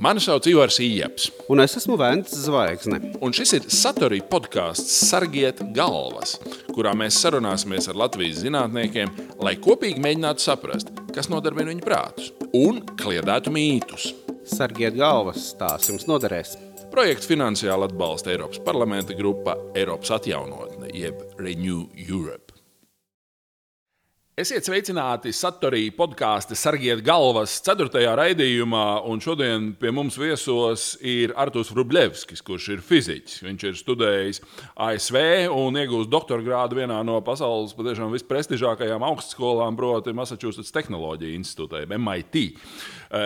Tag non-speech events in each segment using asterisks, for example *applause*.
Mani sauc Ivars Ijaps. Un es esmu Vēns Zvaigzne. Un šis ir Satorija podkāsts Sargiet galvas, kurā mēs sarunāsimies ar Latvijas zinātniekiem, lai kopīgi mēģinātu saprast, kas nodarbina viņu prātus un kliedētu mītus. Sargiet galvas, tās jums noderēs. Projektu finansiāli atbalsta Eiropas parlamenta grupa Eiropas atjaunotne, jeb Renew Europe. Esiet sveicināti Satorija podkāstu Sargiet galvas 4. raidījumā, un šodien pie mums viesos ir Artūrs Vrublevskis, kurš ir fiziķis. Viņš ir studējis ASV un iegūst doktora grādu vienā no pasaules patiešām visprestižākajām augstskolām, proti, Massachusetts Tehnoloģija institūtā, MIT.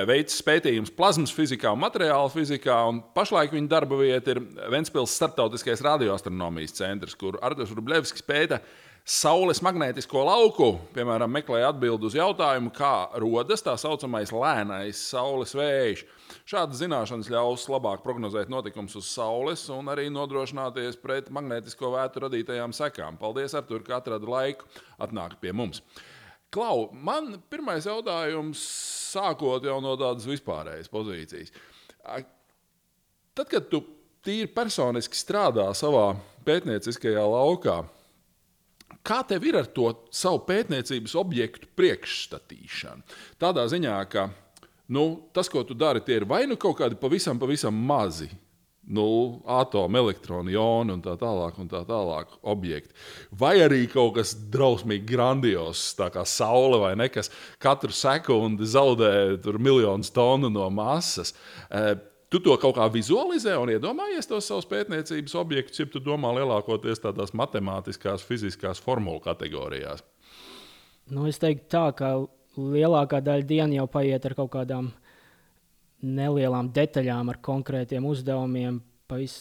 Veicis pētījums plazmas fizikā un materiāla fizikā, un pašlaik viņa darba vieta ir Ventspils Startautiskais radioastronomijas centrs, kur Artūrs Vrublevskis pēta Saules magnētisko lauku, piemēram, meklēja atbildi uz jautājumu, kā rodas tā saucamais lēnais saules vējš. Šādas zināšanas ļaus labāk prognozēt notikumus uz Saules un arī nodrošināties pret magnētisko vētru radītajām sekām. Paldies, Artur, ka atradi laiku atnākt pie mums. Klau, man pirmais jautājums, sākot jau no tādas vispārējas pozīcijas. Tad, kad tu tīri personiski strādā savā pētnieciskajā laukā, Kā tev ir ar to savu pētniecības objektu priekšstatīšanu? Tādā ziņā, ka nu, tas, ko tu dari, ir vai nu kaut kādi pavisam, pavisam mazi nu, atomu, elektronu, jonu un tā tālāk, un tā tālāk objekti. Vai arī kaut kas drausmīgi grandios, tā kā saule vai ne, kas katru sekundi zaudē miljonus tonu no masas. Tu to kaut kā vizualizē un iedomājies tos savus pētniecības objektus, ja tu domā lielākoties tādās matemātiskās, fiziskās formulu kategorijās? Nu, es teiktu, tā, ka lielākā daļa dienas jau paiet ar kaut kādām nelielām detaļām, ar konkrētiem uzdevumiem, pavis,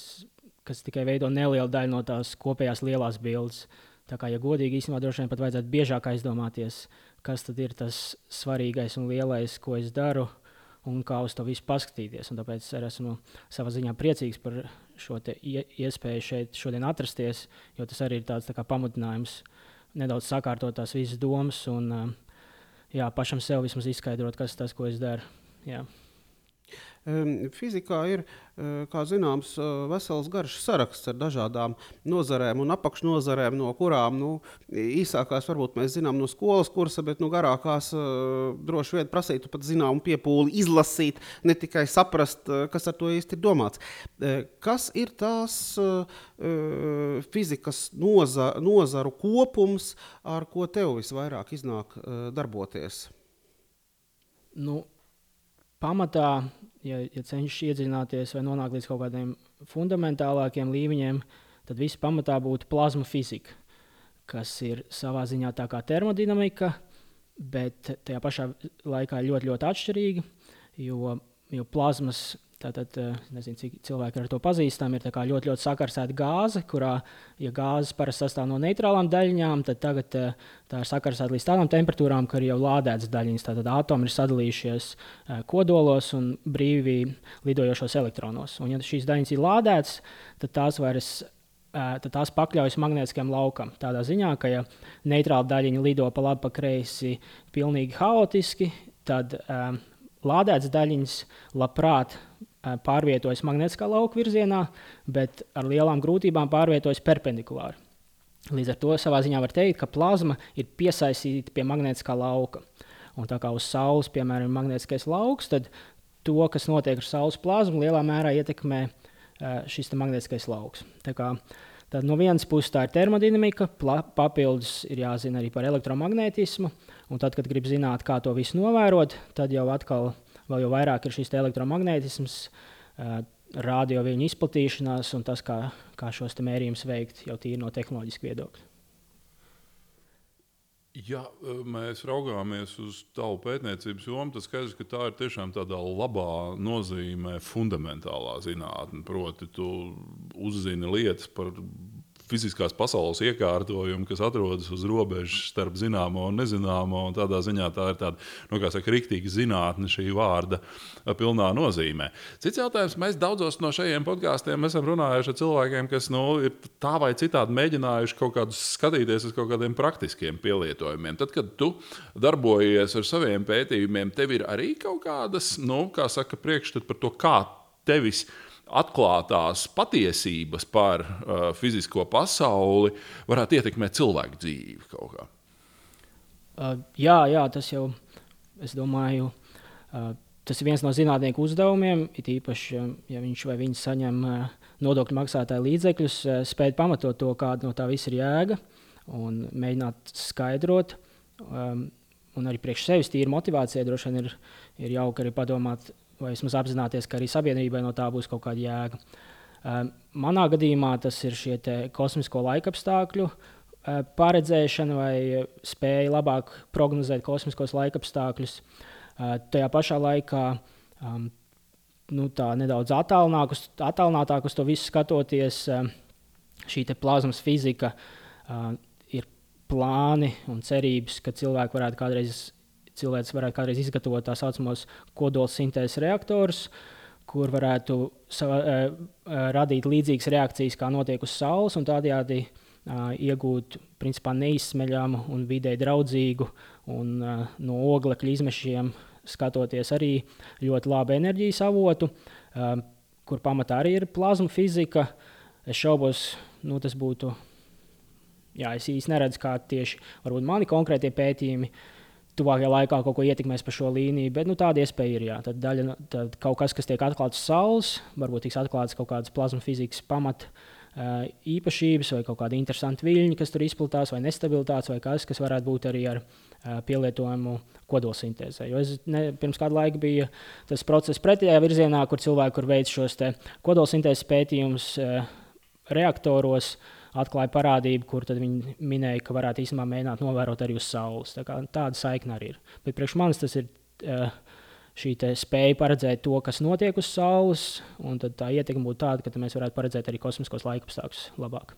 kas tikai veido nelielu daļu no tās kopējās lielās bildes. Tā kā, ja godīgi, īstenībā droši vien pat vajadzētu biežāk aizdomāties, kas tad ir tas svarīgais un lielais, ko es daru un kā uz to visu paskatīties. Un tāpēc es esmu savā ziņā priecīgs par šo iespēju šeit šodien atrasties, jo tas arī ir tāds tā pamudinājums nedaudz sakārtot tās visas domas un jā, pašam sev vismaz izskaidrot, kas tas, ko es daru. Jā. Fizikā ir, kā zināms, vesels garš saraksts ar dažādām nozarēm un apakšnodarbēm, no kurām nu, īsākās varbūt mēs zinām no skolas kursa, bet nu, garākās droši vien prasītu pat zināmu piepūli izlasīt, ne tikai saprast, kas ar to īsti ir domāts. Kas ir tās fizikas noza, nozaru kopums, ar ko tev visvairāk iznāk darboties? Nu, pamatā, ja, ja cenšas iedziļināties vai nonākt līdz kaut kādiem fundamentālākiem līmeņiem, tad viss pamatā būtu plazma fizika, kas ir savā ziņā tā kā termodinamika, bet tajā pašā laikā ļoti, ļoti atšķirīga. Jo, jo plazmas Tātad, eh, nezinu, cik cilvēki ar to pazīstami, ir ļoti, ļoti sakarsēta gāze, kurā, ja gāzes parasti sastāv no neitrālām daļiņām, tad tagad eh, tā ir sakarsēta līdz tādām temperatūrām, ka ir jau lādētas daļiņas. Tātad atomi ir sadalījušies eh, kodolos un brīvi lidojošos elektronos. Un, ja šīs daļiņas ir lādētas, tad tās vairs tad tās pakļaujas magnētiskam laukam. Tādā ziņā, ka ja neitrāla daļiņa lido pa labi, pa kreisi, pilnīgi haotiski, tad um, lādētas daļiņas labprāt pārvietojas magnētiskā lauka virzienā, bet ar lielām grūtībām pārvietojas perpendikulāri. Līdz ar to savā ziņā var teikt, ka plazma ir piesaistīta pie magnētiskā lauka. Un tā kā uz Saules, piemēram, ir magnētiskais lauks, tad to, kas notiek ar Saules plazmu, lielā mērā ietekmē šis magnētiskais lauks. Tā kā, tad no vienas puses tā ir termodinamika, papildus ir jāzina arī par elektromagnētismu. Un tad, kad grib zināt, kā to visu novērot, tad jau atkal vēl jau vairāk ir šis elektromagnētisms, radio viņa izplatīšanās un tas, kā, kā šos mērījumus veikt jau tīri no tehnoloģiska viedokļa. Ja mēs raugāmies uz tavu pētniecības jomu, tad skaidrs, ka tā ir tiešām tādā labā nozīmē fundamentālā zinātne. Proti, tu uzzini lietas par fiziskās pasaules iekārtojumu, kas atrodas uz robežas starp zināmo un nezināmo. Un tādā ziņā tā ir tāda, nu, rīktīga zinātne šī vārda pilnā nozīmē. Cits jautājums, mēs daudzos no šiem podkāstiem esam runājuši ar cilvēkiem, kas nu, ir tā vai citādi mēģinājuši kaut kādus skatīties uz kaut kādiem praktiskiem pielietojumiem. Tad, kad tu darbojies ar saviem pētījumiem, tev ir arī kaut kādas, nu, kā saka, priekšstats par to, kā tevis atklātās patiesības par uh, fizisko pasauli varētu ietekmēt cilvēku dzīvi kaut kā. Uh, jā, jā, tas jau, es domāju, uh, tas ir viens no zinātnieku uzdevumiem. It īpaši, ja viņš vai viņa saņem uh, nodokļu maksātāju līdzekļus, uh, spēt pamatot to, kāda no tā viss ir jēga un mēģināt skaidrot. Um, un arī priekš sevis tīra motivācija droši vien ir, ir jauka arī padomāt, vai vismaz apzināties, ka arī sabiedrībai no tā būs kaut kāda jēga. Uh, manā gadījumā tas ir šie kosmisko laikapstākļu uh, paredzēšana vai spēja labāk prognozēt kosmiskos laikapstākļus. Uh, tajā pašā laikā um, nu, nedaudz attālinātāk uz to visu skatoties, šī plazmas fizika ir plāni un cerības, ka cilvēki varētu kādreiz cilvēks varētu kādreiz izgatavot tā saucamos kodolsintēzes reaktorus, kur varētu sava, uh, radīt līdzīgas reakcijas, kā notiek uz Saules, un tādējādi iegūt principā, neizsmeļamu un vidē draudzīgu un no oglekļa izmešiem skatoties arī ļoti labu enerģijas avotu, kur pamatā arī ir plazma fizika. Es šaubos, nu, tas būtu. Jā, es īsti neredzu, kā tieši mani konkrētie pētījumi uh, tuvākajā laikā kaut ko ietekmēs pa šo līniju, bet nu, tāda iespēja ir. Jā. Tad, daļa, tad kaut kas, kas tiek atklāts Saules, varbūt tiks atklāts kaut kādas plazma fizikas pamata īpašības, vai kaut kāda interesanta viļņa, kas tur izplatās, vai nestabilitātes, vai kas, kas varētu būt arī ar pielietojumu kodolsintēzē. Jo es ne, pirms kāda laika bija tas process pretējā virzienā, kur cilvēki kur veic šos kodolsintēzes pētījumus reaktoros. Uh, atklāja parādību, kur viņi minēja, ka varētu īstenībā mēģināt novērot arī uz Saules. Tā kā, tāda saikne arī ir. Bet priekš manis tas ir uh, šī spēja paredzēt to, kas notiek uz Saules, un tā ietekme būtu tāda, ka mēs varētu paredzēt arī kosmiskos laikapstākļus labāk.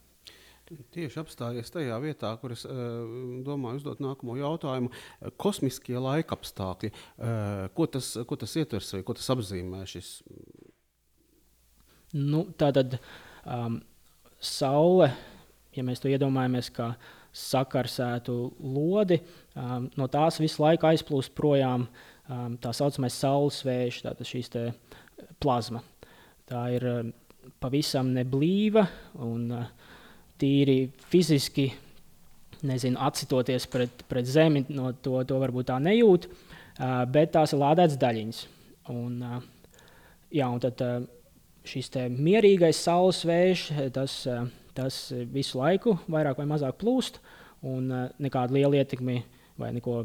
Tieši apstājies tajā vietā, kur es uh, domāju uzdot nākamo jautājumu. Kosmiskie laikapstākļi, uh, ko, tas, ko tas ietvers vai ko tas apzīmē? Šis? Nu, tā tad um, saule, ja mēs to iedomājamies, kā sakarsētu lodi, um, no tās visu laiku aizplūst projām um, tā saucamais saules vējš, tātad šīs plazma. Tā ir um, pavisam neblīva un uh, tīri fiziski, nezinu, atsitoties pret, pret zemi, no to, to varbūt tā nejūt, uh, bet tās ir lādētas daļiņas. Un, uh, jā, un tad, uh, šis mierīgais saules vējš, tas, tas visu laiku vairāk vai mazāk plūst, un nekāda liela ietekme vai neko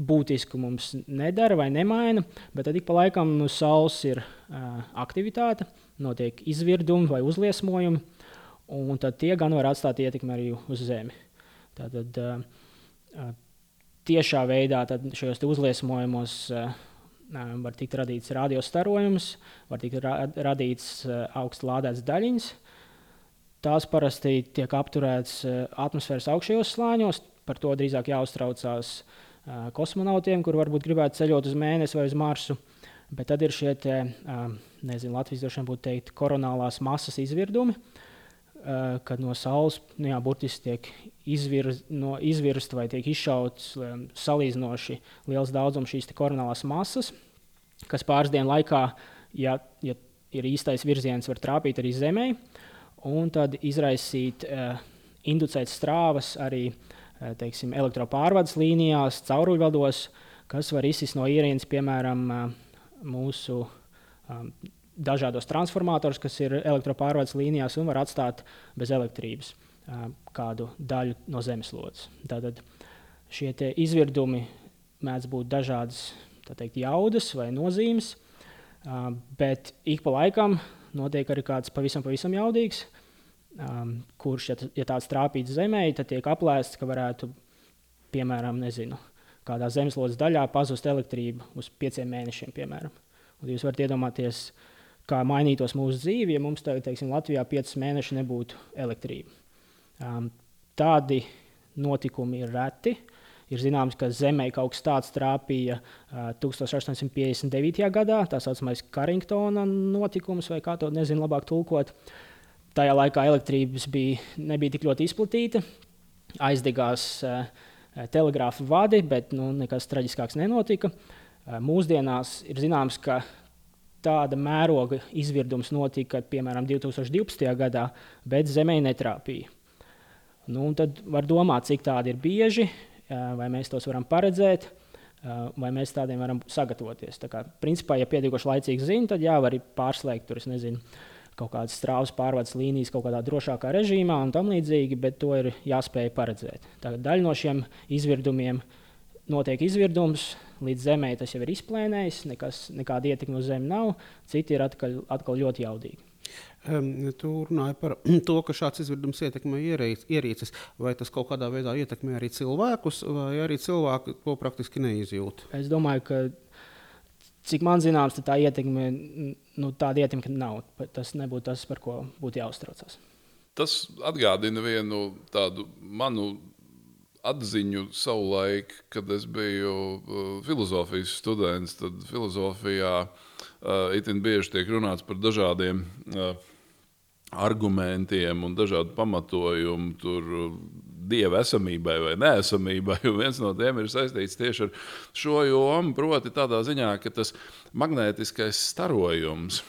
būtisku mums nedara vai nemaina, bet tad ik pa laikam uz saules ir uh, aktivitāte, notiek izvirdumi vai uzliesmojumi, un tie gan var atstāt ietekmi arī uz Zemi. Tātad tiešā veidā šajos uzliesmojumos uh, var tikt radīts radiostarojums, var tikt ra radīts augsts lādēts daļiņas. Tās parasti tiek apturētas atmosfēras augšējos slāņos. Par to drīzāk jāuztraucās kosmonautiem, kur varbūt gribētu ceļot uz mēnesi vai uz Marsu. Bet tad ir šie, te, nezinu, Latvijas vien būtu teikt, koronālās masas izvirdumi, kad no Saules nu jā, burtiski tiek izvirz, no, izvirsta vai tiek izšauts salīdzinoši liels daudzums šīs koronālās masas, kas pāris dienu laikā, ja, ja ir īstais virziens, var trāpīt arī Zemē, un tad izraisīt, uh, inducēt strāvas arī uh, teiksim, elektropārvades līnijās, cauruļvados, kas var izsist no ierīces, piemēram, uh, mūsu um, dažādos transformatorus, kas ir elektropārvades līnijās un var atstāt bez elektrības kādu daļu no zemeslodes. Tātad šie izvirdumi mēdz būt dažādas teikt, jaudas vai nozīmes, bet ik pa laikam notiek arī kāds pavisam, pavisam jaudīgs, kurš, ja, ja tāds trāpīts zemē, tad tiek aplēsts, ka varētu, piemēram, nezinu, kādā zemeslodes daļā pazust elektrība uz pieciem mēnešiem. Piemēram. Un jūs varat iedomāties, kā mainītos mūsu dzīve, ja mums tagad, teiksim, Latvijā piecus mēnešus nebūtu elektrība. Um, tādi notikumi ir reti. Ir zināms, ka Zemē kaut kas tāds trāpīja uh, 1859. gadā, tā saucamais Carringtona notikums, vai kā to nezinu, labāk tulkot. Tajā laikā elektrības bija, nebija tik ļoti izplatīta, aizdegās uh, telegrāfa vadi, bet nu, nekas traģiskāks nenotika. Uh, mūsdienās ir zināms, ka tāda mēroga izvirdums notika piemēram 2012. gadā, bet Zemē netrāpīja. Nu, tad var domāt, cik tādi ir bieži, vai mēs tos varam paredzēt, vai mēs tādiem varam sagatavoties. Tā kā, principā, ja pietiekoši laicīgi zina, tad jā, var arī pārslēgt tur, nezinu, kaut kādas strāvas pārvades līnijas kaut kādā drošākā režīmā un tam līdzīgi, bet to ir jāspēj paredzēt. Tagad daļa no šiem izvirdumiem notiek izvirdums, līdz zemē tas jau ir izplēnējis, nekas, nekāda ietekme uz zemi nav, citi ir atkal, atkal ļoti jaudīgi. Tu runāji par *clears throat* to, ka šāds izvirdums ietekmē ierīces. Vai tas kaut kādā veidā ietekmē arī cilvēkus, vai arī cilvēki to praktiski neizjūt? Es domāju, ka cik man zināms, tā ietekme, nu, tāda ietekme nav. Tas nebūtu tas, par ko būtu jāuztraucas. Tas atgādina vienu tādu manu atziņu savulaik, kad es biju uh, filozofijas students. Tad filozofijā uh, itin bieži tiek runāts par dažādiem uh, argumentiem un dažādu pamatojumu tur dieva esamībai vai neesamībai. Un viens no tiem ir saistīts tieši ar šo jomu, proti, tādā ziņā, ka tas magnētiskais starojums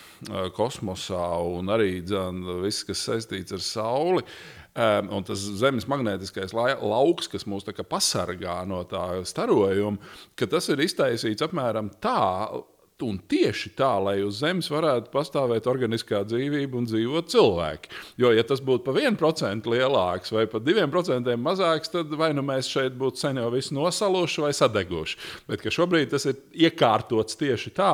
kosmosā un arī dzan, viss, kas saistīts ar Sauli. Um, un tas zemes magnētiskais lauks, kas mūs pasargā no tā starojuma, tas ir iztaisīts apmēram tā, Un tieši tā, lai uz Zemes varētu pastāvēt organiskā dzīvība un dzīvot cilvēki. Jo, ja tas būtu pa 1% lielāks vai pa 2% mazāks, tad vai nu mēs šeit būtu sen jau visi nosaluši vai sadeguši. Bet šobrīd tas ir iekārtots tieši tā,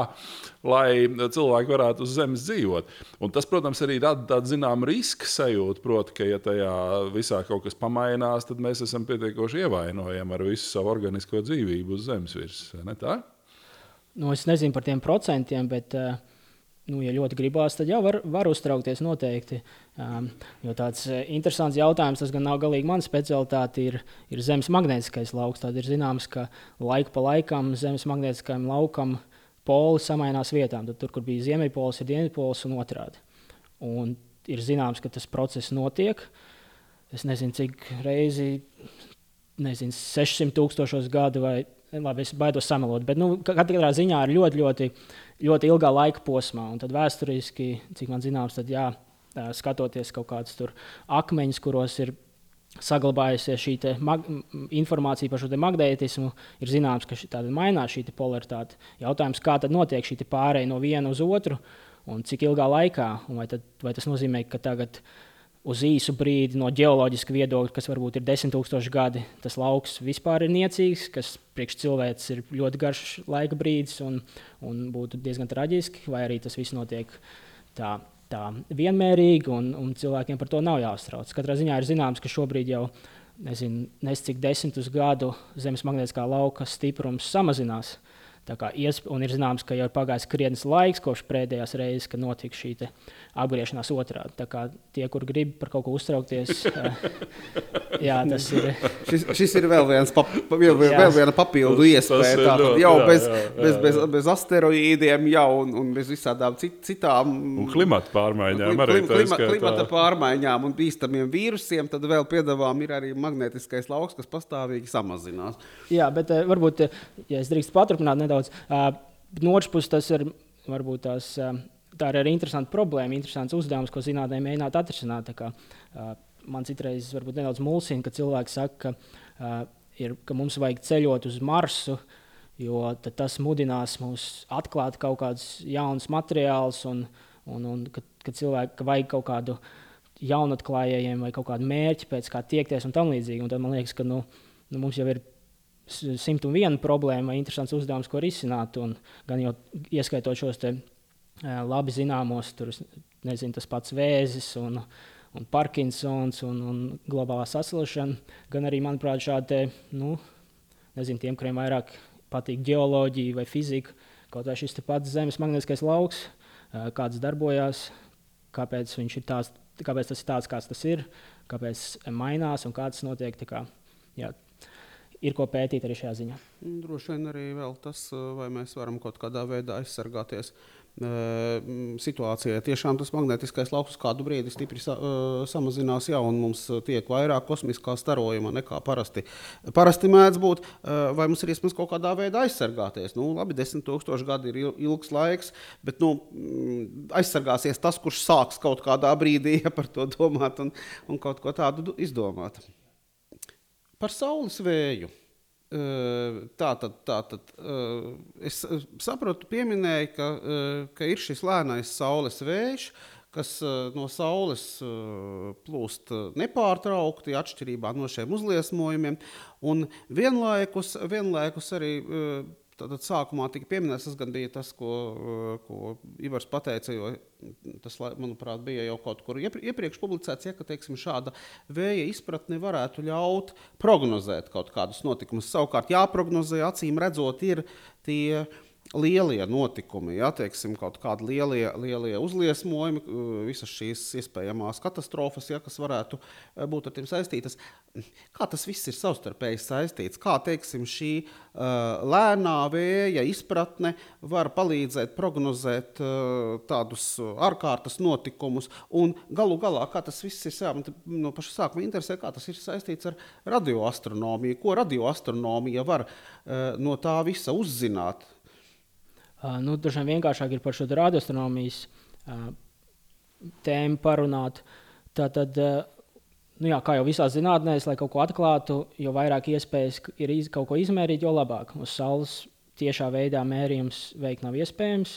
lai cilvēki varētu uz Zemes dzīvot. Un tas, protams, arī rada tādu zināmu riska sajūtu. Proti, ka, ja tajā visā kaut kas pamainās, tad mēs esam pietiekoši ievainojami ar visu savu organisko dzīvību uz Zemes virsmas nu, es nezinu par tiem procentiem, bet, eh, nu, ja ļoti gribās, tad jau var, var uztraukties noteikti. Um, jo tāds eh, interesants jautājums, tas gan nav galīgi mans specialitāte, ir, ir zemes magnētiskais lauks. Tad ir zināms, ka laika pa laikam zemes magnētiskajam laukam poli samainās vietām. Tad tur, kur bija ziemeļpols, ir dienvidpols un otrādi. Un ir zināms, ka tas process notiek. Es nezinu, cik reizi, nezinu, 600 tūkstošos gadu vai labi, es baidos samalot, bet nu, katrā ziņā ir ļoti, ļoti, ļoti ilgā laika posmā. Un tad vēsturiski, cik man zināms, tad jā, skatoties kaut kādus akmeņus, kuros ir saglabājusies šī informācija par šo magnētismu, ir zināms, ka tāda mainās šī polaritāte. Jautājums, kā tad notiek šī pārēja no viena uz otru un cik ilgā laikā, un vai, tad, vai tas nozīmē, ka tagad uz īsu brīdi no geoloģiska viedokļa, kas varbūt ir desmit tūkstoši gadi, tas lauks vispār ir niecīgs, kas priekš cilvēks ir ļoti garš laika brīdis un, un būtu diezgan traģiski, vai arī tas viss notiek tā. Tā vienmērīgi, un, un cilvēkiem par to nav jāuztrauc. Katrā ziņā ir zināms, ka šobrīd jau nezinu, nes cik desmitus gadu zemes magnētiskā lauka stiprums samazinās. Kā, un ir zināms, ka jau ir pagājis krietnes laiks kopš pēdējās reizes, kad notika šī apgriešanās otrādi. Tā tie, kur grib par kaut ko uztraukties, *laughs* eh, jā, tas ir. šis, šis ir vēl, viens pap, vēl, vēl viena papildu iespēja. Tā, ļoti, jau jā, bez, jā, jā, bez, bez, bez asteroīdiem, jau un, un bez visādām cit, citām. Un klimata pārmaiņām klim, arī. Klima, klimata pārmaiņām un bīstamiem vīrusiem, tad vēl piedāvājam ir arī magnetiskais lauks, kas pastāvīgi samazinās. Jā, bet eh, varbūt, eh, ja es drīkstu paturpināt nedaudz, no otras puses tas ir varbūt tās tā ir arī interesanta problēma, interesants uzdevums, ko zinātnē mēģināt atrisināt. Kā, man citreiz varbūt nedaudz mulsina, ka cilvēki saka, ka, ir, ka mums vajag ceļot uz Marsu, jo tas mudinās mūs atklāt kaut kādus jaunus materiālus, un, un, un ka, ka cilvēki ka vajag kaut kādu jaunatklājējiem vai kaut kādu mērķi, pēc kā tiekties un tam līdzīgi. Un tad man liekas, ka nu, nu, mums jau ir 101 problēma, interesants uzdevums, ko risināt, gan jau ieskaitot šos te labi zināmos, tur nezinu, tas pats vēzis un, un Parkinsons un, un globālā saslimšana, gan arī, manuprāt, šādi, nu, nezinu, tiem, kuriem vairāk patīk geoloģija vai fizika, kaut vai šis pats Zemes magnētiskais lauks, kāds darbojās, kāpēc tāds kāpēc tas ir tāds, kāds tas ir, kāpēc mainās un kā tas notiek. Kā, jā, ir ko pētīt arī šajā ziņā. Droši vien arī tas, vai mēs varam kaut kādā veidā aizsargāties situācijai. Tiešām tas magnetiskais lauks kādu brīdi stipri sa, uh, samazinās, ja mums tiek vairāk kosmiskā starojuma nekā parasti. Parasti mēdz būt, vai mums ir iespējams kaut kādā veidā aizsargāties. Nu, labi, desmit tūkstoši gadi ir ilgs laiks, bet nu, aizsargāsies tas, kurš sāks kaut kādā brīdī ja, par to domāt un, un kaut ko tādu izdomāt. Par saules vēju. Tā tad, tā tad es saprotu, pieminēju, ka, ka ir šis lēnais saules vējš, kas no saules plūst nepārtraukti, atšķirībā no šiem uzliesmojumiem. Un vienlaikus, vienlaikus arī Tātad sākumā tika pieminēts, tas bija tas, ko, ko Ivars teica, jo tas, manuprāt, bija jau kaut kur iepriekš publicēts, ja, ka teiksim, šāda vēja izpratne varētu ļaut prognozēt kaut kādus notikumus. Savukārt, jāprognozē, acīm redzot, ir tie lielie notikumi, ja, teiksim, kaut kādi lielie, lielie uzliesmojumi, visas šīs iespējamās katastrofas, ja, kas varētu eh, būt ar tiem saistītas. Kā tas viss ir savstarpēji saistīts? Kā teiksim, šī uh, lēnā vēja izpratne var palīdzēt prognozēt uh, tādus ārkārtas notikumus, un galu galā, kā tas viss ir jā, no paša sākuma interesē, kā tas ir saistīts ar radioastronomiju, ko radioastronomija var uh, no tā visa uzzināt. Uh, nu, Dažiem vienkāršāk ir par šo radioastronomijas uh, tēmu parunāt. Tātad, uh, nu jā, kā jau visā zinātnē, lai kaut ko atklātu, jo vairāk iespējas ir iz, kaut ko izmērīt, jo labāk. Uz Saules tiešā veidā mērījums veikt nav iespējams.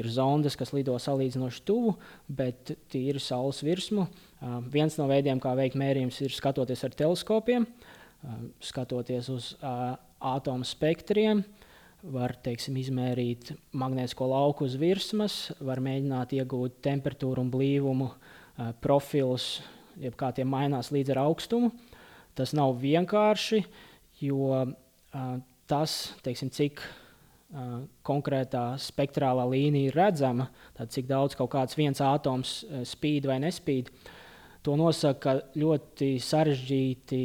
Ir zondes, kas lido salīdzinoši tuvu, bet tīri saules virsmu. Uh, viens no veidiem, kā veikt mērījumus, ir skatoties ar teleskopiem, uh, skatoties uz uh, atomu spektriem. Uh, var teiksim, izmērīt magnētisko lauku uz virsmas, var mēģināt iegūt temperatūru un blīvumu uh, profilus, jeb kā tie mainās līdz ar augstumu. Tas nav vienkārši, jo uh, tas, teiksim, cik uh, konkrētā spektrālā līnija ir redzama, tad cik daudz kaut kāds viens atoms spīd vai nespīd, to nosaka ļoti sarežģīti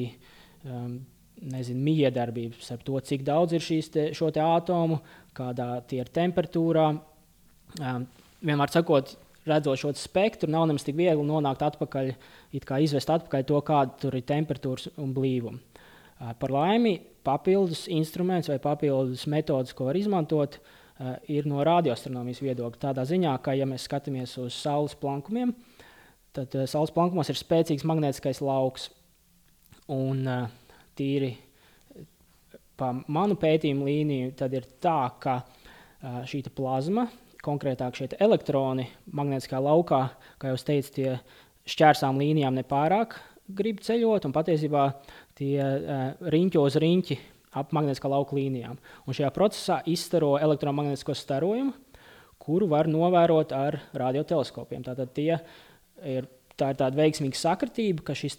um, nezinu, miedarbības ar to, cik daudz ir šīs te, šo te atomu, kādā tie ir temperatūrā. Um, vienmēr sakot, redzot šo spektru, nav nemaz tik viegli nonākt atpakaļ, izvest atpakaļ to, kāda tur ir temperatūra un blīvuma. Uh, par laimi, papildus instruments vai papildus metodas, ko var izmantot, uh, ir no radioastronomijas viedokļa. Tādā ziņā, ka, ja mēs skatāmies uz Saules plankumiem, tad uh, Saules plankumos ir spēcīgs magnētiskais lauks. Un, uh, tīri pa manu pētījumu līniju, tad ir tā, ka šī plazma, konkrētāk šie elektroni magnētiskā laukā, kā jau teicu, tie šķērsām līnijām nepārāk grib ceļot, un patiesībā tie riņķo uz riņķi ap magnētiskā lauka līnijām. Un šajā procesā izstaro elektromagnētisko starojumu, kuru var novērot ar radioteleskopiem. Tātad tie ir tā ir tāda veiksmīga sakritība, ka šis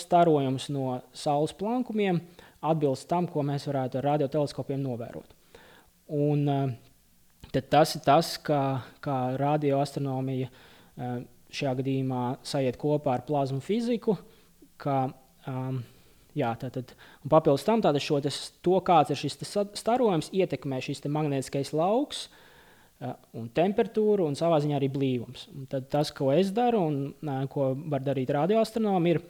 starojums no saules plankumiem atbilst tam, ko mēs varētu ar radioteleskopiem novērot. Un, uh, tas ir tas, kā, kā radioastronomija uh, šajā gadījumā sajiet kopā ar plazmu fiziku. Ka, um, jā, tātad, papildus tam, tas, to, kāds ir šis starojums, ietekmē šis magnētiskais lauks. Uh, un temperatūru, un savā ziņā arī blīvums. Un tad tas, ko es daru, un ko var darīt radioastronomi, ir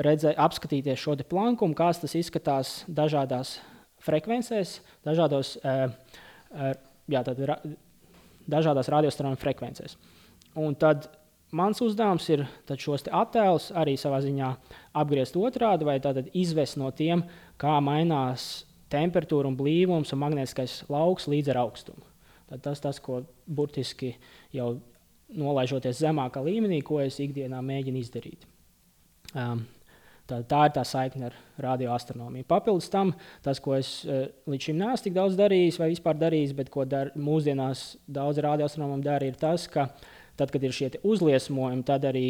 redzēt, apskatīties šo plankumu, kā tas izskatās dažādās frekvencēs, dažādos, jā, tad, dažādās radioastronomijas frekvencēs. Un tad mans uzdevums ir šos attēlus arī savā ziņā apgriezt otrādi, vai izvest no tiem, kā mainās temperatūra un blīvums un magnētiskais lauks līdz ar augstumu. Tad tas, tas, ko burtiski jau nolaižoties zemākā līmenī, ko es ikdienā mēģinu izdarīt. Um, tā, tā ir tā saikne ar radioastronomiju. Papildus tam, tas, ko es uh, līdz šim neesmu tik daudz darījis, vai vispār darījis, bet ko dar, mūsdienās daudz radioastronomu dara, ir tas, ka tad, kad ir šie uzliesmojumi, tad arī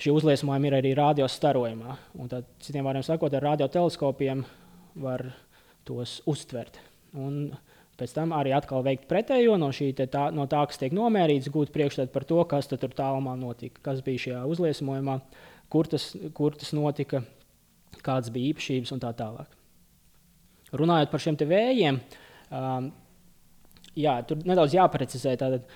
šie uzliesmojumi ir arī radiostarojumā. Un tad, citiem vārdiem sakot, ar radioteleskopiem var tos uztvert. Un Pēc tam arī atkal veikt pretējo no, tā, no tā, kas tiek nomērīts, gūt priekšstatu par to, kas tur tālumā notika, kas bija šajā uzliesmojumā, kur tas, kur tas notika, kādas bija īpašības un tā tālāk. Runājot par šiem vējiem, um, jā, tur nedaudz jāprecizē. Tātad,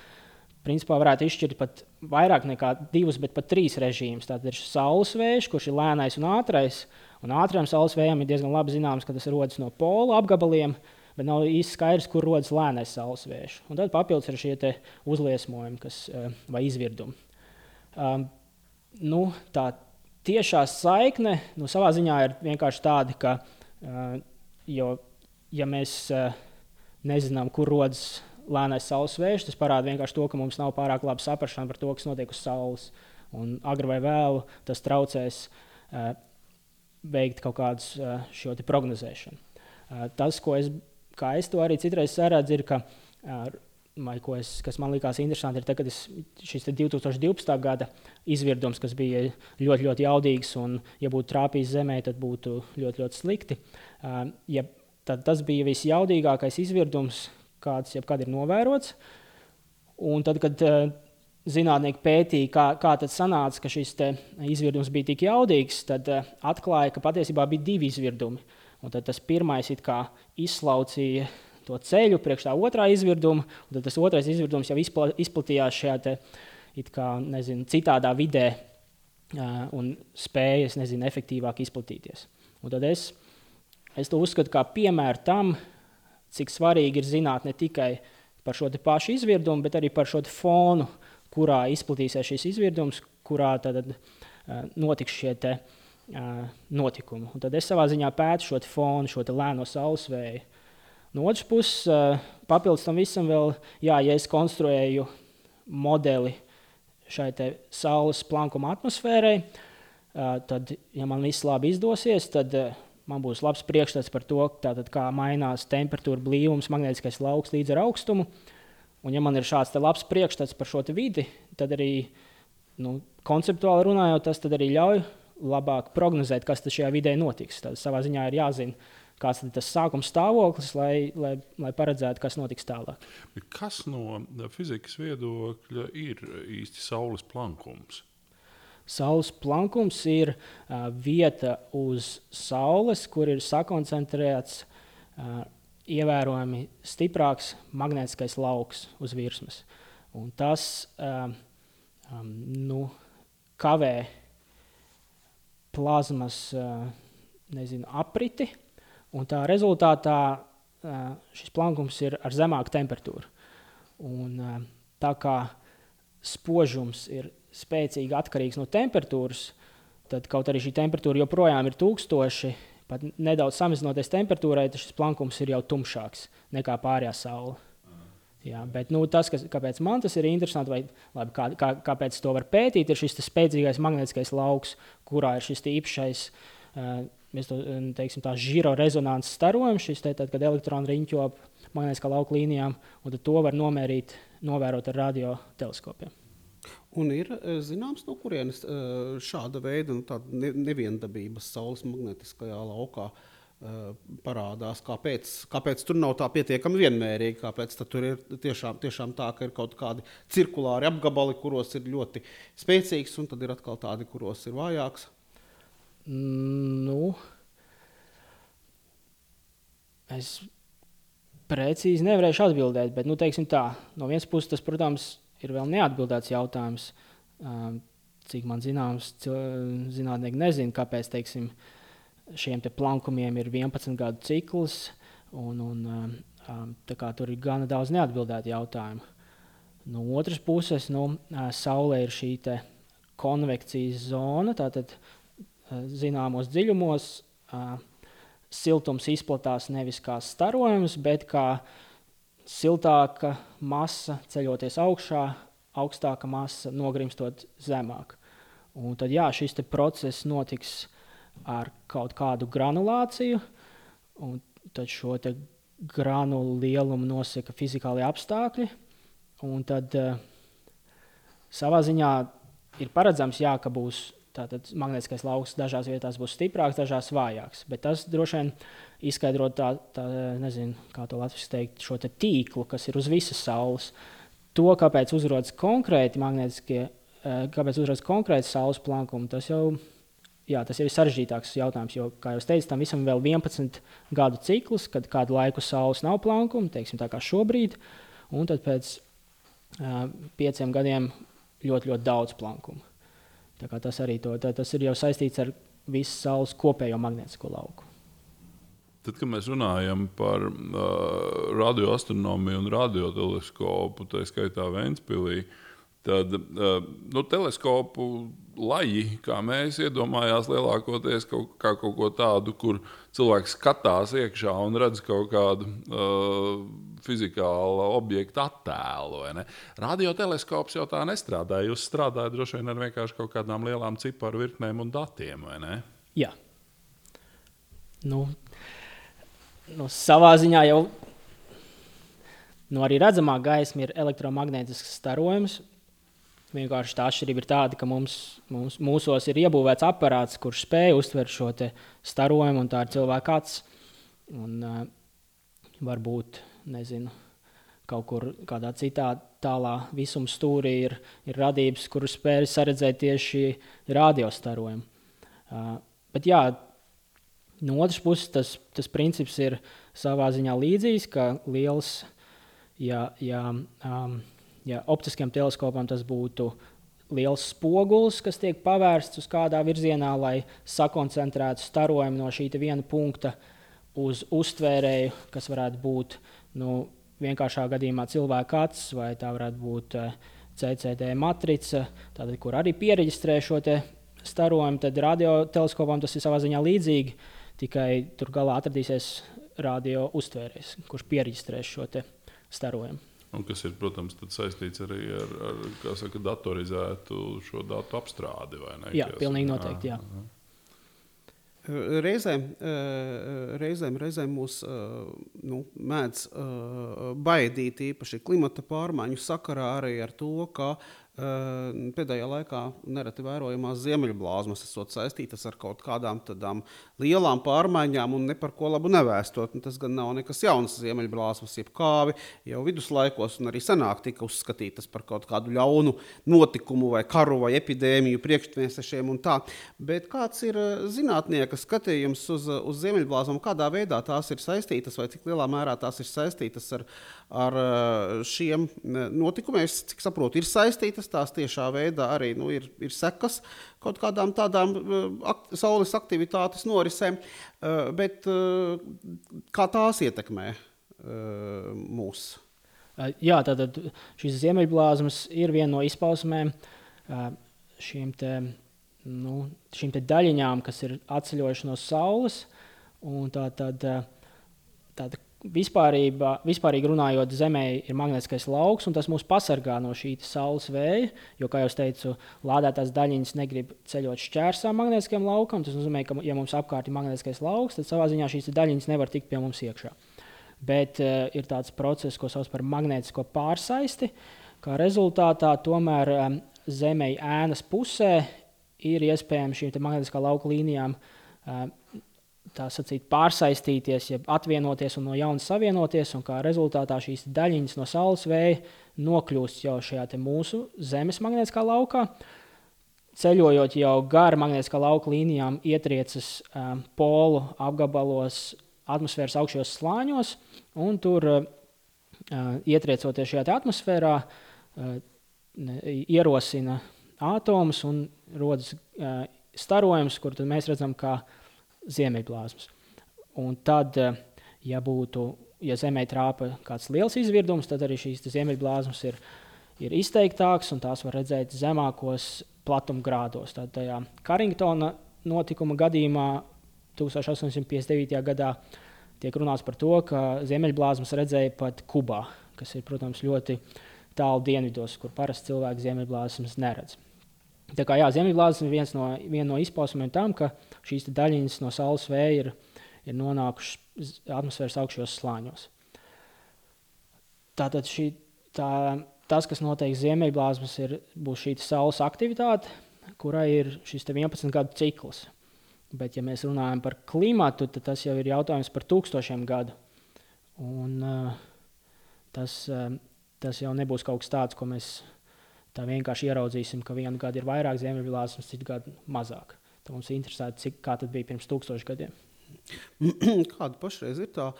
principā varētu izšķirt pat vairāk nekā divus, bet pat trīs režīmus. Tātad ir saules vējš, kurš ir lēnais un ātrais. Un ātriem saules vējiem ir diezgan labi zināms, ka tas rodas no pola apgabaliem, bet nav īsti skaidrs, kur rodas lēnais saules vējš. Un tad papildus ir šie uzliesmojumi kas, eh, vai izvirdumi. Um, nu, tā tiešā saikne nu, savā ziņā ir vienkārši tāda, ka, uh, jo, ja mēs uh, nezinām, kur rodas lēnais saules vējš, tas parāda vienkārši to, ka mums nav pārāk laba saprāšana par to, kas notiek uz Saules. Un agri vai vēlu tas traucēs uh, veikt kaut kādu šo prognozēšanu. Tas, ko es, es to arī citreiz saredzu, ir, ka, uh, es, kas man likās interesanti, ir ka es, šis 2012. gada izvirdums, kas bija ļoti, ļoti jaudīgs, un, ja būtu trāpījis zemē, tad būtu ļoti, ļoti slikti. Ja tad tas bija visjaudīgākais izvirdums, kāds jebkad ir novērots. Un tad, kad zinātnieki pētīja, kā, kā tas sanāca, ka šis izvirdums bija tik jaudīgs, tad atklāja, ka patiesībā bija divi izvirdumi. Un tad tas pirmais izslaucīja to ceļu priekš tā otrā izvirduma, un tad tas otrais izvirdums jau izpla, izplatījās šajā kā, nezinu, citādā vidē uh, un spēja nezinu, efektīvāk izplatīties. Un tad es, es to uzskatu par piemēru tam, cik svarīgi ir zināt ne tikai par šo pašu izvirdumu, bet arī par šo fonu, kurā izplatīsies šis izvirdums, kurā tad, uh, notiks šie te, uh, notikumi. Un tad es savā ziņā pētu šo fonu, šo lēno saules vēju. No otras puses, papildus tam visam, vēl, jā, ja es konstruēju modeli šai saules plankuma atmosfērai, tad, ja man viss labi izdosies, tad man būs labs priekšstats par to, tātad, kā mainās temperatūra, blīvums, magnētiskais lauks līdz ar augstumu. Un, ja man ir šāds labs priekšstats par šo vidi, tad arī nu, konceptuāli runājot, tas arī ļauj labāk prognozēt, kas šajā vidē notiks. Tad savā ziņā ir jāzina, kāds ir tas sākuma stāvoklis, lai, lai, lai paredzētu, kas notiks tālāk. Bet kas no fizikas viedokļa ir īsti saules plankums? Saules plankums ir uh, vieta uz Saules, kur ir sakoncentrēts uh, ievērojami stiprāks magnētiskais lauks uz virsmas. Un tas um, um, nu, kavē plazmas uh, nezinu, apriti, un tā rezultātā uh, šis plankums ir ar zemāku temperatūru. Un, uh, tā kā spožums ir spēcīgi atkarīgs no temperatūras, tad kaut arī šī temperatūra joprojām ir tūkstoši, pat nedaudz samazinoties temperatūrai, tad šis plankums ir jau tumšāks nekā pārējā saule. Jā, bet nu, tas, kas, kāpēc man tas ir interesanti, vai labi, kā, kā, kāpēc to var pētīt, ir šis spēcīgais magnētiskais lauks, kurā ir šis īpašais. Uh, Mēs to teiksim, tā žiro rezonanses starojam, šis te, tad, kad elektroni riņķo ap magnētiskā lauka līnijām, un to var nomērīt, novērot ar radio teleskopiem. Un ir zināms, no kurienes šāda veida nu, neviendabības Saules magnetiskajā laukā uh, parādās. Kāpēc, kāpēc tur nav tā pietiekami vienmērīgi? Kāpēc tur ir tiešām, tiešām tā, ka ir kaut kādi cirkulāri apgabali, kuros ir ļoti spēcīgs, un tad ir atkal tādi, kuros ir vājāks? Nu, es precīzi nevarēšu atbildēt, bet nu, tā, no vienas puses tas, protams, ir vēl neatbildēts jautājums. Um, cik man zināms, zinātnieki nezina, kāpēc teiksim, šiem plankumiem ir 11 gadu cikls. Un, un, um, um tur ir gana daudz neatbildētu jautājumu. No otras puses, nu, uh, Saulē ir šī konvekcijas zona, tātad uh, zināmos dziļumos uh, siltums izplatās nevis kā starojums, bet kā uh, siltāka masa ceļoties augšā, augstāka masa nogrimstot zemāk. Un tad jā, šis process notiks ar kaut kādu granulāciju, un tad šo granulu lielumu nosaka fizikālie apstākļi. Un tad uh, savā ziņā ir paredzams, jā, ka būs Tātad magnētiskais lauks dažās vietās būs stiprāks, dažās vājāks. Bet tas droši vien izskaidro tā, tā nezinu, kā to latviešu teikt, šo te tīklu, kas ir uz visas saules. To, kāpēc uzrodas konkrēti magnētiskie, eh, kāpēc uzrodas konkrēti saules plankumi, tas jau, jā, tas ir sarežģītāks jautājums. Jo, kā jau teicu, tam visam vēl 11 gadu cikls, kad kādu laiku saules nav plankuma, teiksim tā kā šobrīd, un tad pēc uh, pieciem gadiem ļoti, ļoti daudz plankuma. Tas arī to, tā, tas ir jau saistīts ar visu Saules kopējo magnētisko lauku. Tad, kad mēs runājam par uh, radioastronomiju un radioteleskopu, tā skaitā Vēnspīlī, tad uh, nu, teleskopu laji, kā mēs iedomājāmies, lielākoties kaut, kā kaut ko tādu, kur cilvēks skatās iekšā un redz kaut kādu. Uh, fizikāla objekta attēlu. Radioteleskops jau tā nestrādā. Jūs strādājat droši vien ar vienkārši kaut kādām lielām ciparu virknēm un datiem, vai ne? Jā. Nu, nu, savā ziņā jau nu, arī redzamā gaisma ir elektromagnētisks starojums. Vienkārši tā atšķirība ir tāda, ka mums, mums, mūsos ir iebūvēts aparāts, kurš spēj uztvert šo starojumu, un tā ir cilvēka acs. Un, uh, varbūt nezinu, kaut kur kādā citā tālā visuma stūrī ir, ir radības, kuras spēj saredzēt tieši radiostarojumu. Uh, bet jā, no otras puses tas, tas princips ir savā ziņā līdzīgs, ka liels, ja, ja, um, ja optiskiem teleskopam tas būtu liels spogulis, kas tiek pavērsts uz kādā virzienā, lai sakoncentrētu starojumu no šī viena punkta uz uztvērēju, kas varētu būt nu, vienkāršā gadījumā cilvēka acis, vai tā varētu būt eh, CCD matrica, tātad, kur arī pieregistrē šo starojumu, tad radioteleskopam tas ir savā ziņā līdzīgi, tikai tur galā atradīsies radio uztvērējs, kurš pieregistrēs šo starojumu. Un kas ir, protams, saistīts arī ar, ar saka, datorizētu šo datu apstrādi. Ne, jā, pilnīgi noteikti. Jā. Jā. Reizēm, reizēm, reizēm mūs nu, mēdz baidīt īpaši klimata pārmaiņu sakarā arī ar to, ka pēdējā laikā nereti vērojamās ziemeļblāzmas esot saistītas ar kaut kādām tādām lielām pārmaiņām un par ko labu nevēstot. Un tas gan nav nekas jauns. Ziemeļblāzmas jeb kāvi jau viduslaikos un arī senāk tika uzskatītas par kaut kādu ļaunu notikumu vai karu vai epidēmiju priekšniesešiem un tā. Bet kāds ir zinātnieka skatījums uz, uz ziemeļblāzmām, kādā veidā tās ir saistītas vai cik lielā mērā tās ir saistītas ar, ar šiem notikumiem? Es cik saprotu, ir saistītas tās tiešā veidā arī nu, ir, ir sekas kaut kādām tādām uh, akt, saules aktivitātes norisēm, uh, bet uh, kā tās ietekmē mūs? Jā, tātad šīs ziemeļblāzmas ir viena no izpausmēm šīm, te, nu, šīm te daļiņām, kas ir atceļojušas no Saules. Tā tad tāda vispārīgi runājot, Zemē ir magnētiskais lauks, un tas mūs pasargā no šī saules vēja. Jo, kā jau teicu, lādētās daļiņas negrib ceļot šķērsā magnētiskajam laukam. Tas nozīmē, ka, ja mums apkārt ir magnētiskais lauks, tad savā ziņā šīs daļiņas nevar tikt pie mums iekšā. Bet uh, ir tāds process, ko sauc par magnētisko pārsaisti. Kā rezultātā tomēr um, Zemē ēnas pusē ir iespējams šīm magnētiskā lauka līnijām uh, sacīt, pārsaistīties, jeb atvienoties un no jauna savienoties. Kā rezultātā šīs daļiņas no saules vēja nokļūst jau šajā mūsu Zemes magnētiskā laukā. Ceļojot jau garu magnētiskā lauka līnijām, ietriecas um, polu apgabalos, atmosfēras augšējos slāņos, un tur uh, ietriecoties šajā atmosfērā, uh, ierosina atomus un rodas uh, starojums, kur mēs redzam, ka ziemeļblāzmas. Un tad, eh, ja būtu, ja zemē trāpa kāds liels izvirdums, tad arī šīs ziemeļblāzmas ir, ir izteiktākas un tās var redzēt zemākos platuma grādos. Tad tajā Karingtona notikuma gadījumā 1859. gadā tiek runāts par to, ka ziemeļblāzmas redzēja pat Kubā, kas ir, protams, ļoti tālu dienvidos, kur parasti cilvēki ziemeļblāzmas neredz. Tā kā jā, ziemeļblāzmas ir viens no, viena no izpausmēm tam, ka šīs daļiņas no saules vēja ir, ir nonākušas atmosfēras augšējos slāņos. Tātad šī, tā, tas, kas notiek ziemeļblāzmas, ir, būs šī saules aktivitāte. kurai ir šis 11 gadu cikls. Bet, ja mēs runājam par klimatu, tad tas jau ir jautājums par tūkstošiem gadu. Un, tas, tas jau nebūs kaut kas tāds, ko mēs tā vienkārši ieraudzīsim, ka vienu gadu ir vairāk ziemeļblāzmas, citu gadu mazāk. Tad mums ir interesanti, cik tā bija pirms tūkstošiem gadiem. *clears throat* Kāda pašreiz ir tā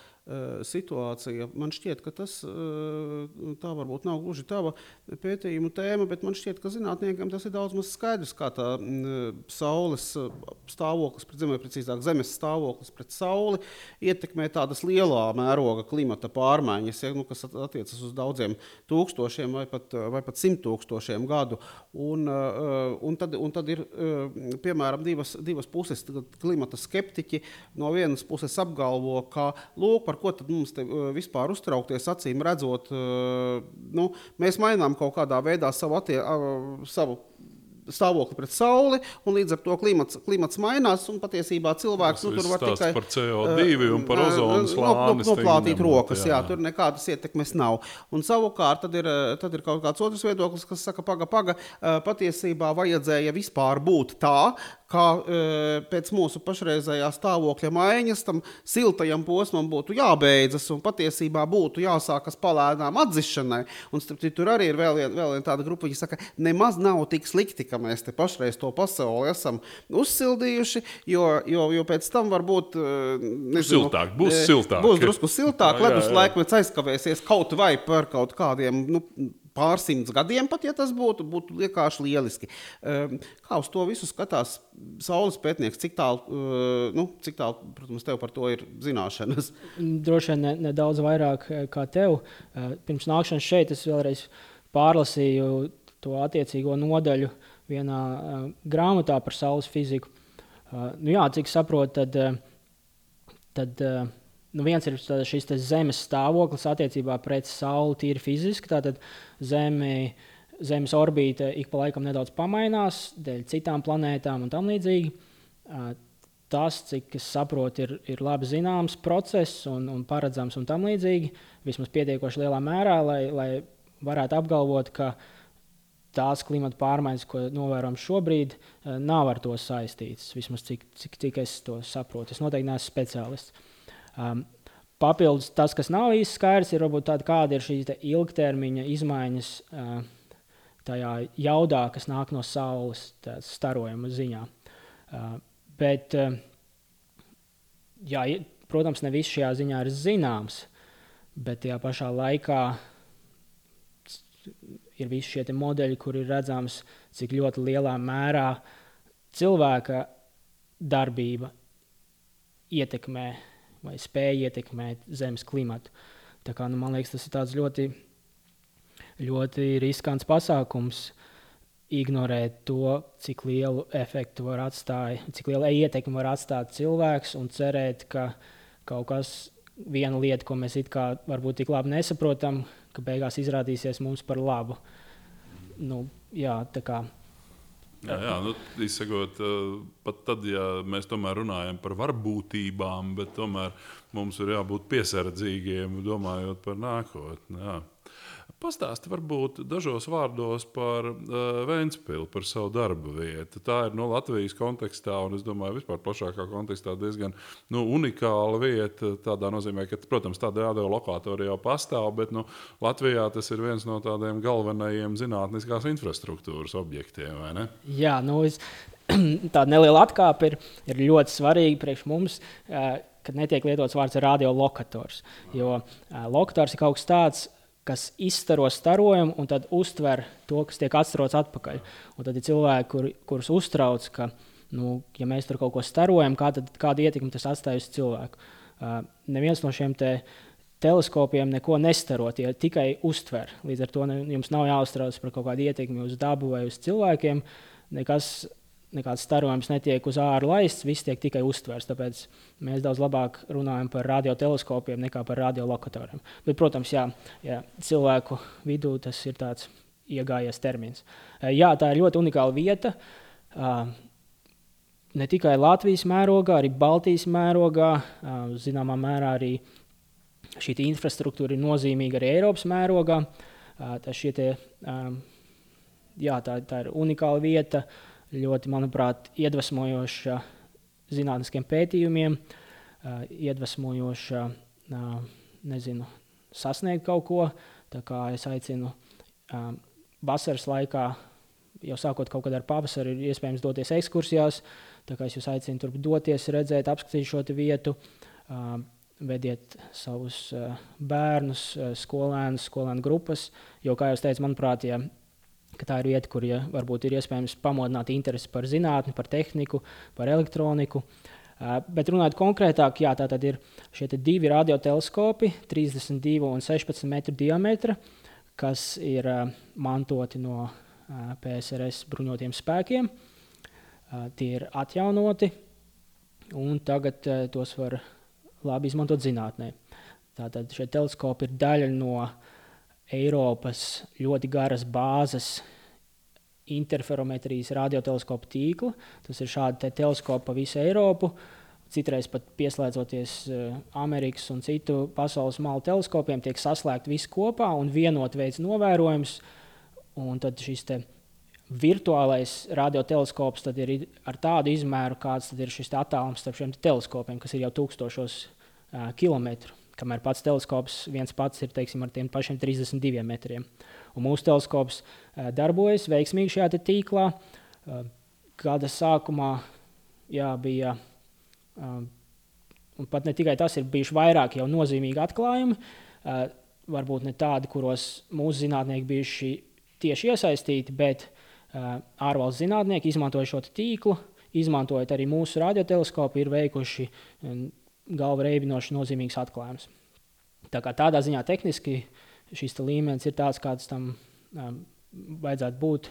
situācija? Man šķiet, ka tas uh, tā varbūt nav gluži tava pētījuma tēma, bet man šķiet, ka zinātniekiem tas ir daudz maz skaidrs, kā tā uh, saules stāvoklis, pret zemi, precīzāk zemes stāvoklis pret sauli ietekmē tādas lielā mēroga klimata pārmaiņas, ja, nu, kas attiecas uz daudziem tūkstošiem vai pat, vai pat simt tūkstošiem gadu. Un, un, tad, un tad ir piemēram divas, divas puses klimata skeptiķi. No vienas puses apgalvo, ka lūk, par ko mums te vispār uztraukties, acīm redzot, nu, mēs mainām kaut kādā veidā savu, attie, savu stāvokli pret sauli, un līdz ar to klimats, klimats mainās. Patiesībā cilvēks nu, tur var tikai par CO2 un par ozonu slāni. Noplātīt rokas, jā. jā, tur nekādas ietekmes nav. Un savukārt tad ir, tad ir kaut kāds otrs viedoklis, kas saka, paga, paga, patiesībā vajadzēja vispār būt tā, kā pēc mūsu pašreizējā stāvokļa maiņas tam siltajam posmam būtu jābeidzas un patiesībā būtu jāsākas palēnām atzišanai. Un starp citu, tur arī ir vēl viena vien tāda grupa, kas saka, nemaz nav tik slikti, ka mēs te pašreiz to pasauli esam uzsildījuši, jo, jo, jo pēc tam varbūt e, nezinu, siltāk, būs siltāk. Būs drusku siltāk, ledus laikmets aizkavēsies kaut vai par kaut kādiem. Nu, pārsimts gadiem, pat ja tas būtu, būtu vienkārši lieliski. Ehm, kā uz to visu skatās saules pētnieks? Cik tālu, eh, nu, cik tālu protams, tev par to ir zināšanas? Droši vien ne, nedaudz vairāk eh, kā tev. Eh, pirms nākšanas šeit es vēlreiz pārlasīju to attiecīgo nodaļu vienā grāmatā par saules fiziku. Nu, jā, cik saprotu, tad, tad nu viens ir šis zemes stāvoklis attiecībā pret Sauli, tīri fiziski. Tātad Zeme, Zemes orbīte ik pa laikam nedaudz pamainās dēļ citām planētām un tam līdzīgi. Tas, cik es saprotu, ir, ir labi zināms process un, un paredzams un tam līdzīgi. Vismaz pietiekoši lielā mērā, lai, lai varētu apgalvot, ka tās klimata pārmaiņas, ko novērojam šobrīd, nav ar to saistītas. Vismaz cik, cik, cik es to saprotu. Es noteikti neesmu speciālists. Um, papildus tas, kas nav īsti skaidrs, ir varbūt tāda, kāda ir šīs ilgtermiņa izmaiņas uh, tajā jaudā, kas nāk no saules starojuma ziņā. Uh, bet, uh, jā, protams, ne viss šajā ziņā ir zināms, bet tajā pašā laikā ir visi šie modeļi, kur ir redzams, cik ļoti lielā mērā cilvēka darbība ietekmē vai spēja ietekmēt zemes klimatu. Tā kā, nu, man liekas, tas ir ļoti, ļoti riskants pasākums. Ignorēt to, cik lielu efektu var atstāt, cik lielu ietekmi var atstāt cilvēks, un cerēt, ka kaut kas, viena lieta, ko mēs it kā varbūt tik labi nesaprotam, ka beigās izrādīsies mums par labu. Nu, jā, tā kā Jā, jā nu, izsakot, eh, pat tad, ja mēs tomēr runājam par varbūtībām, bet tomēr mums ir jābūt piesardzīgiem, domājot par nākotni. Jā. Pastāsti varbūt dažos vārdos par uh, Vēnspili, par savu darbu vietu. Tā ir no Latvijas kontekstā, un es domāju, vispār plašākā kontekstā diezgan nu, unikāla vieta. Tādā nozīmē, ka, protams, tāda radiolokātora jau pastāv, bet nu, Latvijā tas ir viens no tādiem galvenajiem zinātniskās infrastruktūras objektiem. Jā, nu, es, *clears throat* tāda neliela atkāpe ir, ir ļoti svarīga priekš mums. Uh, kad netiek lietots vārds radiolokators. Jo uh, lokators ir kaut kas tāds, kas izstaro starojumu un tad uztver to, kas tiek atstarots atpakaļ. Un tad ir cilvēki, kur, kurus uztrauc, ka, nu, ja mēs tur kaut ko starojam, kā tad, kāda ietekme tas atstāj uz cilvēku. Uh, neviens no šiem te teleskopiem neko nestaro, tie tikai uztver. Līdz ar to ne, jums nav jāuztrauc par kaut kādu ietekmi uz dabu vai uz cilvēkiem. Nekas nekāds starojums netiek uz ārā laists, viss tiek tikai uztverts. Tāpēc mēs daudz labāk runājam par radioteleskopiem nekā par radiolokatoriem. Bet, protams, jā, jā, cilvēku vidū tas ir tāds iegājies termins. Jā, tā ir ļoti unikāla vieta. Ne tikai Latvijas mērogā, arī Baltijas mērogā, zināmā mērā arī šī infrastruktūra ir nozīmīga arī Eiropas mērogā. Tā, te, jā, tā, tā ir unikāla vieta. Uh, ļoti, manuprāt, iedvesmojoša zinātniskiem pētījumiem, iedvesmojoša, nezinu, sasniegt kaut ko. Tā kā es aicinu vasaras laikā, jau sākot kaut kad ar pavasaru, ir iespējams doties ekskursijās. Tā kā es jūs aicinu tur doties, redzēt, apskatīt šo vietu. Vediet savus bērnus, skolēnus, skolēnu grupas. Jo, kā jau teicu, manuprāt, ja ka tā ir vieta, kur ja, varbūt ir iespējams pamodināt interesi par zinātni, par tehniku, par elektroniku. Uh, bet runājot konkrētāk, jā, tā tad ir šie divi radioteleskopi, 32 un 16 metru diametra, kas ir uh, mantoti no uh, PSRS bruņotiem spēkiem. Tie ir atjaunoti, un tagad tos var labi izmantot zinātnē. Tātad šie teleskopi ir daļa no uh, Eiropas ļoti garas bāzes interferometrijas radioteleskopu tīkla. Tas ir šādi te teleskopi pa visu Eiropu. Citreiz pat pieslēdzoties uh, Amerikas un citu pasaules malu teleskopiem, tiek saslēgti visi kopā un vienot veids novērojums. Un tad šis virtuālais radioteleskops ir ar tādu izmēru, kāds ir šis attālums starp šiem teleskopiem, kas ir jau tūkstošos uh, kilometru kamēr pats teleskops viens pats ir teiksim, ar tiem pašiem 32 metriem. Un mūsu teleskops uh, darbojas veiksmīgi šajā tīklā. Uh, gada sākumā jā, bija, uh, un pat ne tikai tas, ir bijuši vairāk jau nozīmīgi atklājumi, uh, varbūt ne tādi, kuros mūsu zinātnieki bijuši tieši iesaistīti, bet uh, ārvalstu zinātnieki izmantoja šo tīklu, izmantojot arī mūsu radioteleskopu, ir veikuši galva reibinoši nozīmīgs atklājums. Tā kā tādā ziņā tehniski šis līmenis ir tāds, kāds tam um, vajadzētu būt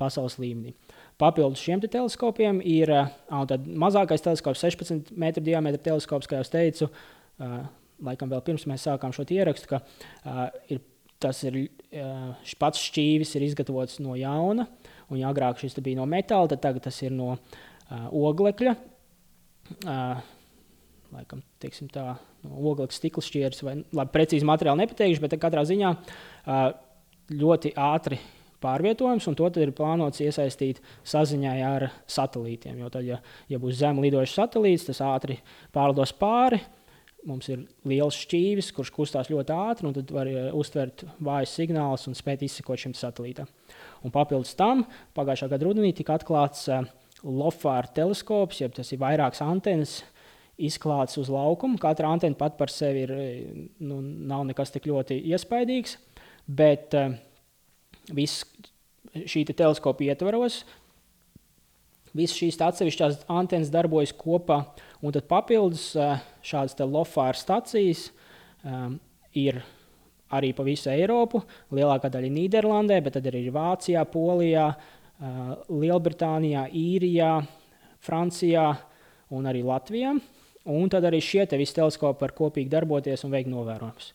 pasaules līmenī. Papildus šiem te teleskopiem ir uh, mazākais teleskops, 16 metru diametra teleskops, kā jau teicu. Uh, laikam vēl pirms mēs sākām šo ierakstu, ka uh, ir, tas ir uh, pats šķīvis ir izgatavots no jauna, un ja agrāk šis bija no metāla, tad tagad tas ir no uh, oglekļa. Uh, laikam, tā, no oglekļa stikla šķieres, vai labi, precīzi materiāli nepateikšu, bet katrā ziņā ļoti ātri pārvietojums, un to ir plānots iesaistīt saziņā ar satelītiem. Jo tad, ja, ja būs zemi lidošs satelīts, tas ātri pārlidos pāri. Mums ir liels šķīvis, kurš kustās ļoti ātri, un tad var uztvert vājas signālus un spēt izsekot šim satelītam. Un papildus tam pagājušā gada rudenī tika atklāts uh, LOFAR teleskops, jeb tas ir vairākas antenas, uh, izklāts uz laukuma. Katra antena pat par sevi ir, nu, nav nekas tik ļoti iespaidīgs, bet uh, viss šī te teleskopa ietvaros. Visas šīs atsevišķās antenas darbojas kopā, un tad papildus uh, šādas lofāra stacijas um, ir arī pa visu Eiropu. Lielākā daļa ir Nīderlandē, bet tad arī ir Vācijā, Polijā, uh, Lielbritānijā, Īrijā, Francijā un arī Latvijā. Un tad arī šie te visi teleskopi var kopīgi darboties un veikt novērojumus.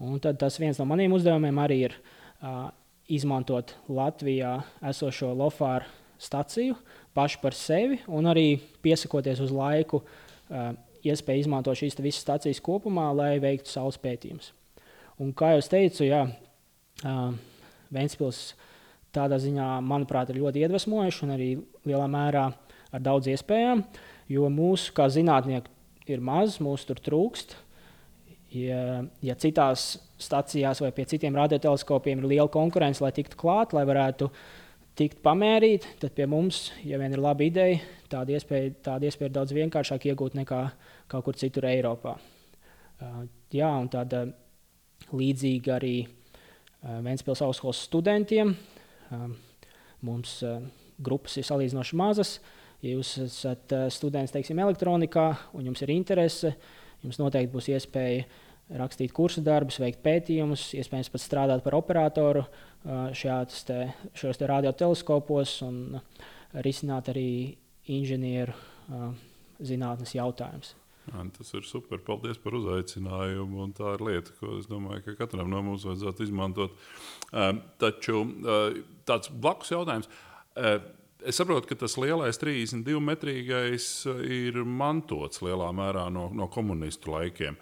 Un tad tas viens no maniem uzdevumiem arī ir uh, izmantot Latvijā esošo LOFāru staciju pašu par sevi un arī piesakoties uz laiku, uh, iespēju izmantot šīs visas stacijas kopumā, lai veiktu saules pētījumus. Un, kā jau teicu, jā, uh, Ventspils tādā ziņā, manuprāt, ir ļoti iedvesmojuši un arī lielā mērā ar daudz iespējām, jo mūsu kā zinātnieku ir maz, mūsu tur trūkst. Ja, ja citās stācijās vai pie citiem radioteleskopiem ir liela konkurence, lai tiktu klāt, lai varētu tikt pamērīt, tad pie mums, ja vien ir laba ideja, tāda iespēja, tāda iespēja ir daudz vienkāršāk iegūt nekā kaut kur citur Eiropā. Uh, jā, un tāda līdzīga arī uh, Vēncpils augstskolas studentiem. Uh, mums grupas ir salīdzinoši mazas. Uh, Ja jūs esat eh, students teiksim, elektronikā un jums ir interese, jums noteikti būs iespēja rakstīt kursu darbus, veikt pētījumus, iespējams pat strādāt par operatoru eh, šajās te, te radioteleskopos un eh, risināt arī inženieru zinātnes jautājumus. Tas ir super. Paldies par uzaicinājumu. Tā ir lieta, ko es domāju, ka katram no mums vajadzētu izmantot. Taču tāds blakus jautājums Es saprotu, ka tas lielais 32 metrīgais uh, ir mantots lielā mērā no, no komunistu laikiem.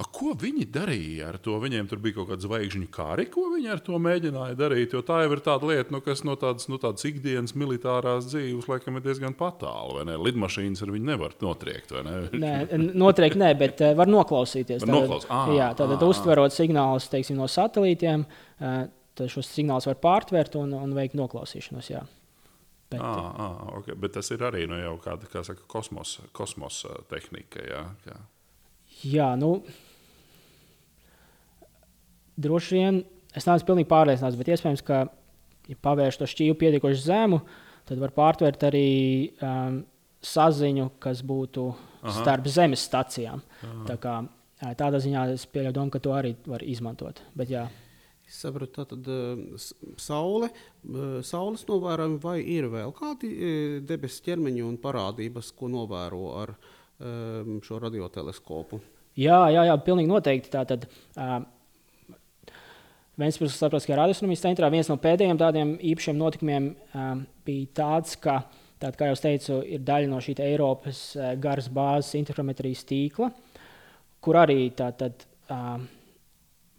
A, ko viņi darīja ar to? Viņiem tur bija kaut kāda zvaigžņu kari, ko viņi ar to mēģināja darīt. Jo tā jau ir tāda lieta, nu, kas no tādas, nu, tādas ikdienas militārās dzīves laikam ir diezgan tālu. Lidmašīnas ar viņu nevar notriekt. Ne? Nē, noteikti nē, bet uh, var noklausīties. Var noklaus... tātad, jā, tātad uztverot signālus teiksim, no satelītiem, tad šos signālus var pārtvert un, un veikt noklausīšanos. Jā. Bet, à, à, okay. bet tas ir arī nu, jau kāda kā saka, kosmosa, kosmosa tehnika. Jā, kā. jā nu, droši vien es neesmu pilnīgi pārliecināts, bet iespējams, ka, ja pavērš to šķīvi pietiekoši zemu, tad var pārtvert arī um, saziņu, kas būtu Aha. starp zemes stacijām. Tā kā, tādā ziņā es pieļauju, ka to arī var izmantot. Bet, jā. Es saprotu, tā tad uh, saule, uh, saules novērojumi vai ir vēl kādi uh, debesu ķermeņi un parādības, ko novēro ar um, šo radioteleskopu? Jā, jā, jā, pilnīgi noteikti. Tātad, uh, Vēstures starptautiskajā radioastronomijas centrā viens no pēdējiem tādiem īpašiem notikumiem um, bija tāds, ka, tād, kā jau teicu, ir daļa no šī Eiropas uh, garas bāzes interferometrijas tīkla, kur arī tātad. Uh,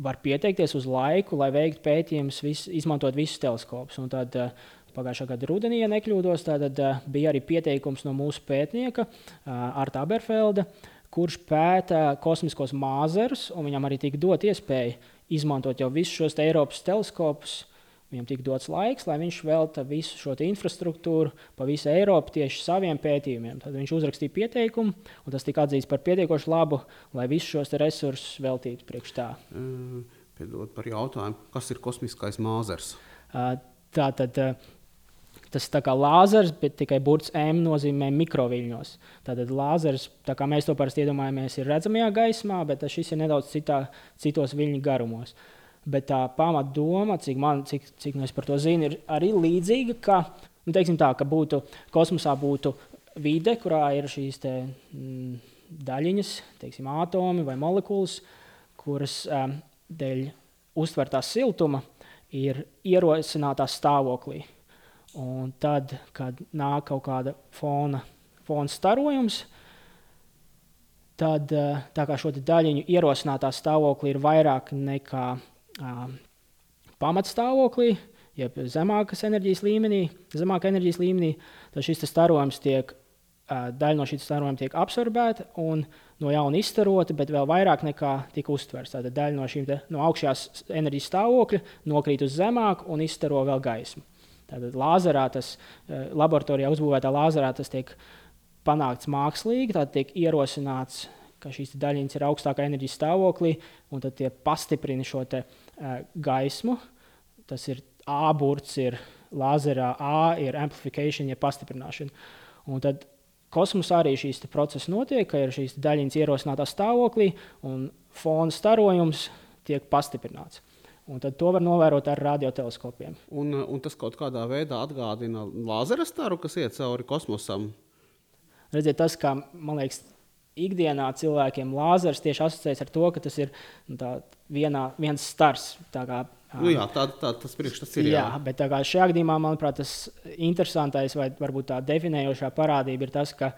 var pieteikties uz laiku, lai veiktu pētījumus, vis, izmantot visus teleskopus. Un tad, uh, Pagājušā gada rudenī, ja nekļūdos, tad uh, bija arī pieteikums no mūsu pētnieka uh, Arta Aberfelda, kurš pēta kosmiskos māzerus, un viņam arī tika dot iespēja izmantot jau visus šos Eiropas teleskopus Viņam tika dots laiks, lai viņš velta visu šo infrastruktūru pa visu Eiropu tieši saviem pētījumiem. Tad viņš uzrakstīja pieteikumu, un tas tika atzīts par pietiekoši labu, lai visus šos resursus veltītu priekš tā. Uh, piedod par jautājumu, kas ir kosmiskais māzers? Tā tad. Tas ir kā lāzers, bet tikai burts M nozīmē mikroviļņos. Tātad lāzers, tā kā mēs to parasti iedomājamies, ir redzamajā gaismā, bet šis ir nedaudz citā, citos viļņu garumos. Uh, Bet tā pamatdoma, cik, man, cik, cik nu es par to zinu, ir arī līdzīga, ka, nu, tā, ka būtu, kosmosā būtu vide, kurā ir šīs te, mm, daļiņas, teiksim, atomi vai molekulas, kuras um, dēļ uztvertā siltuma ir ierosinātā stāvoklī. Un tad, kad nāk kaut kāda fona, fona starojums, tad tā kā šo daļiņu ierosinātā stāvoklī ir vairāk nekā pamatstāvoklī, jeb zemākas enerģijas līmenī, zemākā enerģijas līmenī, tad šis starojums tiek, daļa no šīs starojuma tiek absorbēta un no jauna izstarota, bet vēl vairāk nekā tika uztverts. Tātad daļa no šīm no augšējās enerģijas stāvokļa nokrīt uz zemāku un izstaro vēl gaismu. Tātad lāzerā tas laboratorijā uzbūvētā lāzerā tas tiek panākts mākslīgi, tad tiek ierosināts, ka šīs daļiņas ir augstākā enerģijas stāvoklī, un tad tie pastiprina šo te, uh, gaismu. Tas ir A burts, ir lāzerā, A ir amplification, ja pastiprināšana. Un tad kosmosā arī šīs procesi notiek, ka ir šīs daļiņas ierosinātā stāvoklī un fona starojums tiek pastiprināts. Un tad to var novērot ar radioteleskopiem. Un, un tas kaut kādā veidā atgādina lāzera staru, kas iet cauri kosmosam. Redziet, tas, kā man liekas, ikdienā cilvēkiem lāzers tieši asociēts ar to, ka tas ir nu, tā, vienā, viens stars. Kā, nu, jā, tā, tā, tas priekšstats ir. Jā, jā bet šajā gadījumā, manuprāt, tas interesantais vai varbūt tā definējošā parādība ir tas, ka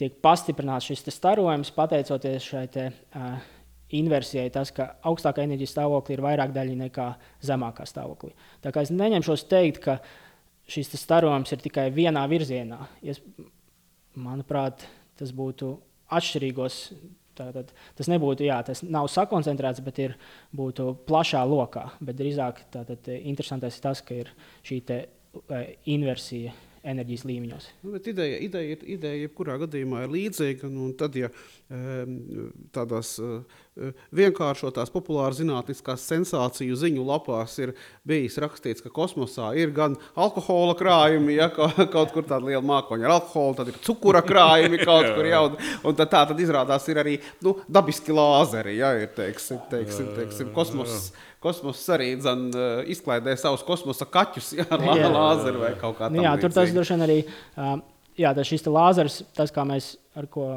tiek pastiprināts šis starojums pateicoties šai te, uh, inversijai, tas, ka augstākā enerģijas stāvoklī ir vairāk daļu nekā zemākā stāvoklī. Tā kā es neņemšos teikt, ka šis starojums ir tikai vienā virzienā. Es, manuprāt, tas būtu atšķirīgos. Tātad, tas nebūtu, jā, tas nav sakoncentrēts, bet ir būtu plašā lokā. Bet drīzāk tātad, interesantais ir tas, ka ir šī te, uh, inversija enerģijas līmeņos. Nu, ideja, ideja, ideja jebkurā gadījumā ir līdzīga. Nu, tad, ja tādās vienkāršotās, populāras zinātniskās sensāciju ziņu lapās ir bijis rakstīts, ka kosmosā ir gan alkohola krājumi, ja *laughs* kaut kur tāda liela mākoņa ar alkoholu, tad ir cukura krājumi kaut kur jau. Un tad, tā tad izrādās ir arī nu, dabiski lāzeri, ja ir teiksim, teiksim, teiksim, kosmos. Kosmoss arī dzen, izklaidē savus kosmosa kaķus jā, ar jā, lāzeru vai kaut kā tādu. Nu jā, tur tas droši vien arī jā, šis lāzers, tas kā mēs ar ko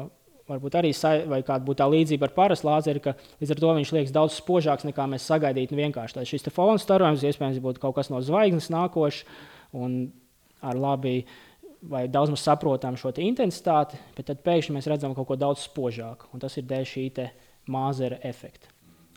varbūt arī vai kāda būtu tā līdzība ar parastu lāzeri, ka līdz ar to viņš liekas daudz spožāks nekā mēs sagaidītu. Nu, vienkārši tā, šis fona starojums iespējams būtu kaut kas no zvaigznes nākošs un ar labi vai daudz maz saprotam šo intensitāti, bet tad pēkšņi mēs redzam kaut ko daudz spožāku. Un tas ir dēļ šī māzera efekta.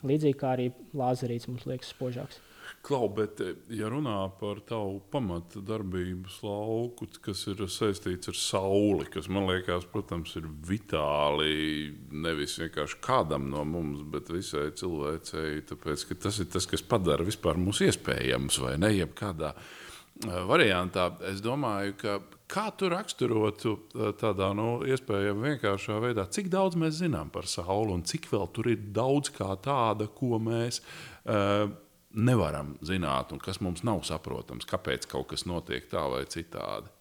Līdzīgi kā arī lāzerīts mums liekas spožāks. Klau, bet, eh, ja runā par tavu pamata darbības lauku, kas ir saistīts ar sauli, kas man liekas, protams, ir vitāli nevis vienkārši kādam no mums, bet visai cilvēcei, tāpēc ka tas ir tas, kas padara vispār mūsu iespējams vai ne, jebkādā eh, variantā. Es domāju, ka kā tu raksturotu tādā nu, iespējami vienkāršā veidā, cik daudz mēs zinām par sauli un cik vēl tur ir daudz kā tāda, ko mēs. Uh, nevaram zināt, un kas mums nav saprotams, kāpēc kaut kas notiek tā vai citādi.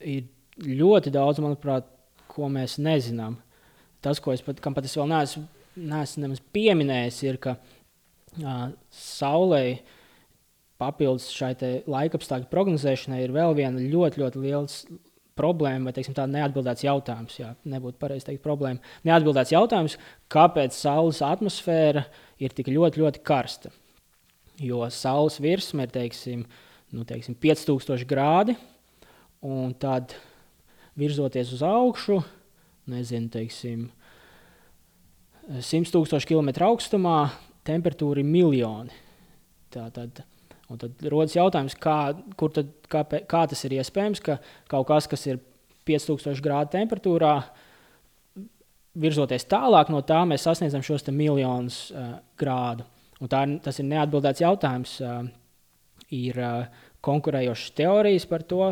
Ir ļoti daudz, manuprāt, ko mēs nezinām. Tas, ko es pat, pat es vēl neesmu, neesmu pieminējis, ir, ka uh, Saulē papildus šai laika apstākļu prognozēšanai ir vēl viena ļoti, ļoti liela problēma, vai teiksim, tāda neatbildēts jautājums. Jā, nebūtu pareizi teikt, problēma. Neatbildēts jautājums, kāpēc Saules atmosfēra ir tik ļoti, ļoti karsta. Jo Saules virsma ir teiksim, nu, teiksim, 5000 grādi, un tad virzoties uz augšu, nezinu, teiksim, 100 tūkstoši km augstumā, temperatūra ir miljoni. Tā tad Un tad rodas jautājums, kā, tad, kā, kā tas ir iespējams, ka kaut kas, kas ir 5000 grādu temperatūrā, virzoties tālāk no tā, mēs sasniedzam šos miljonus uh, grādu. Un tā, tas ir neatbildēts jautājums. Uh, ir uh, konkurējošas teorijas par to.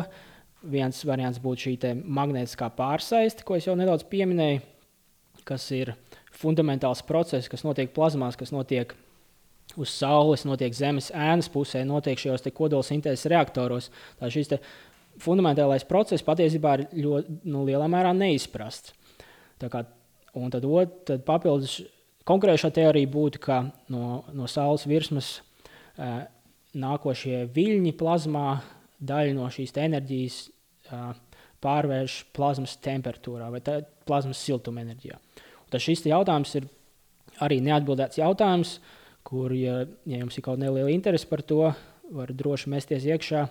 Viens variants būtu šī magnētiskā pārsaiste, ko es jau nedaudz pieminēju, kas ir fundamentāls process, kas notiek plazmās, kas notiek uz Saules, notiek Zemes ēnas pusē, notiek šajos kodolsintēzes reaktoros. Tā šis fundamentālais process patiesībā ir ļoti nu, lielā mērā neizprasts. Kā, un tad, ot, tad papildus konkrēšā teorija būtu, ka no, no Saules virsmas uh, nākošie viļņi plazmā daļu no šīs enerģijas uh, pārvērš plazmas temperatūrā vai plazmas siltumenerģijā. Un tad šis jautājums ir arī neatbildēts jautājums. Uh, kur, ja, ja jums ir kaut neliela interese par to, var droši mesties iekšā.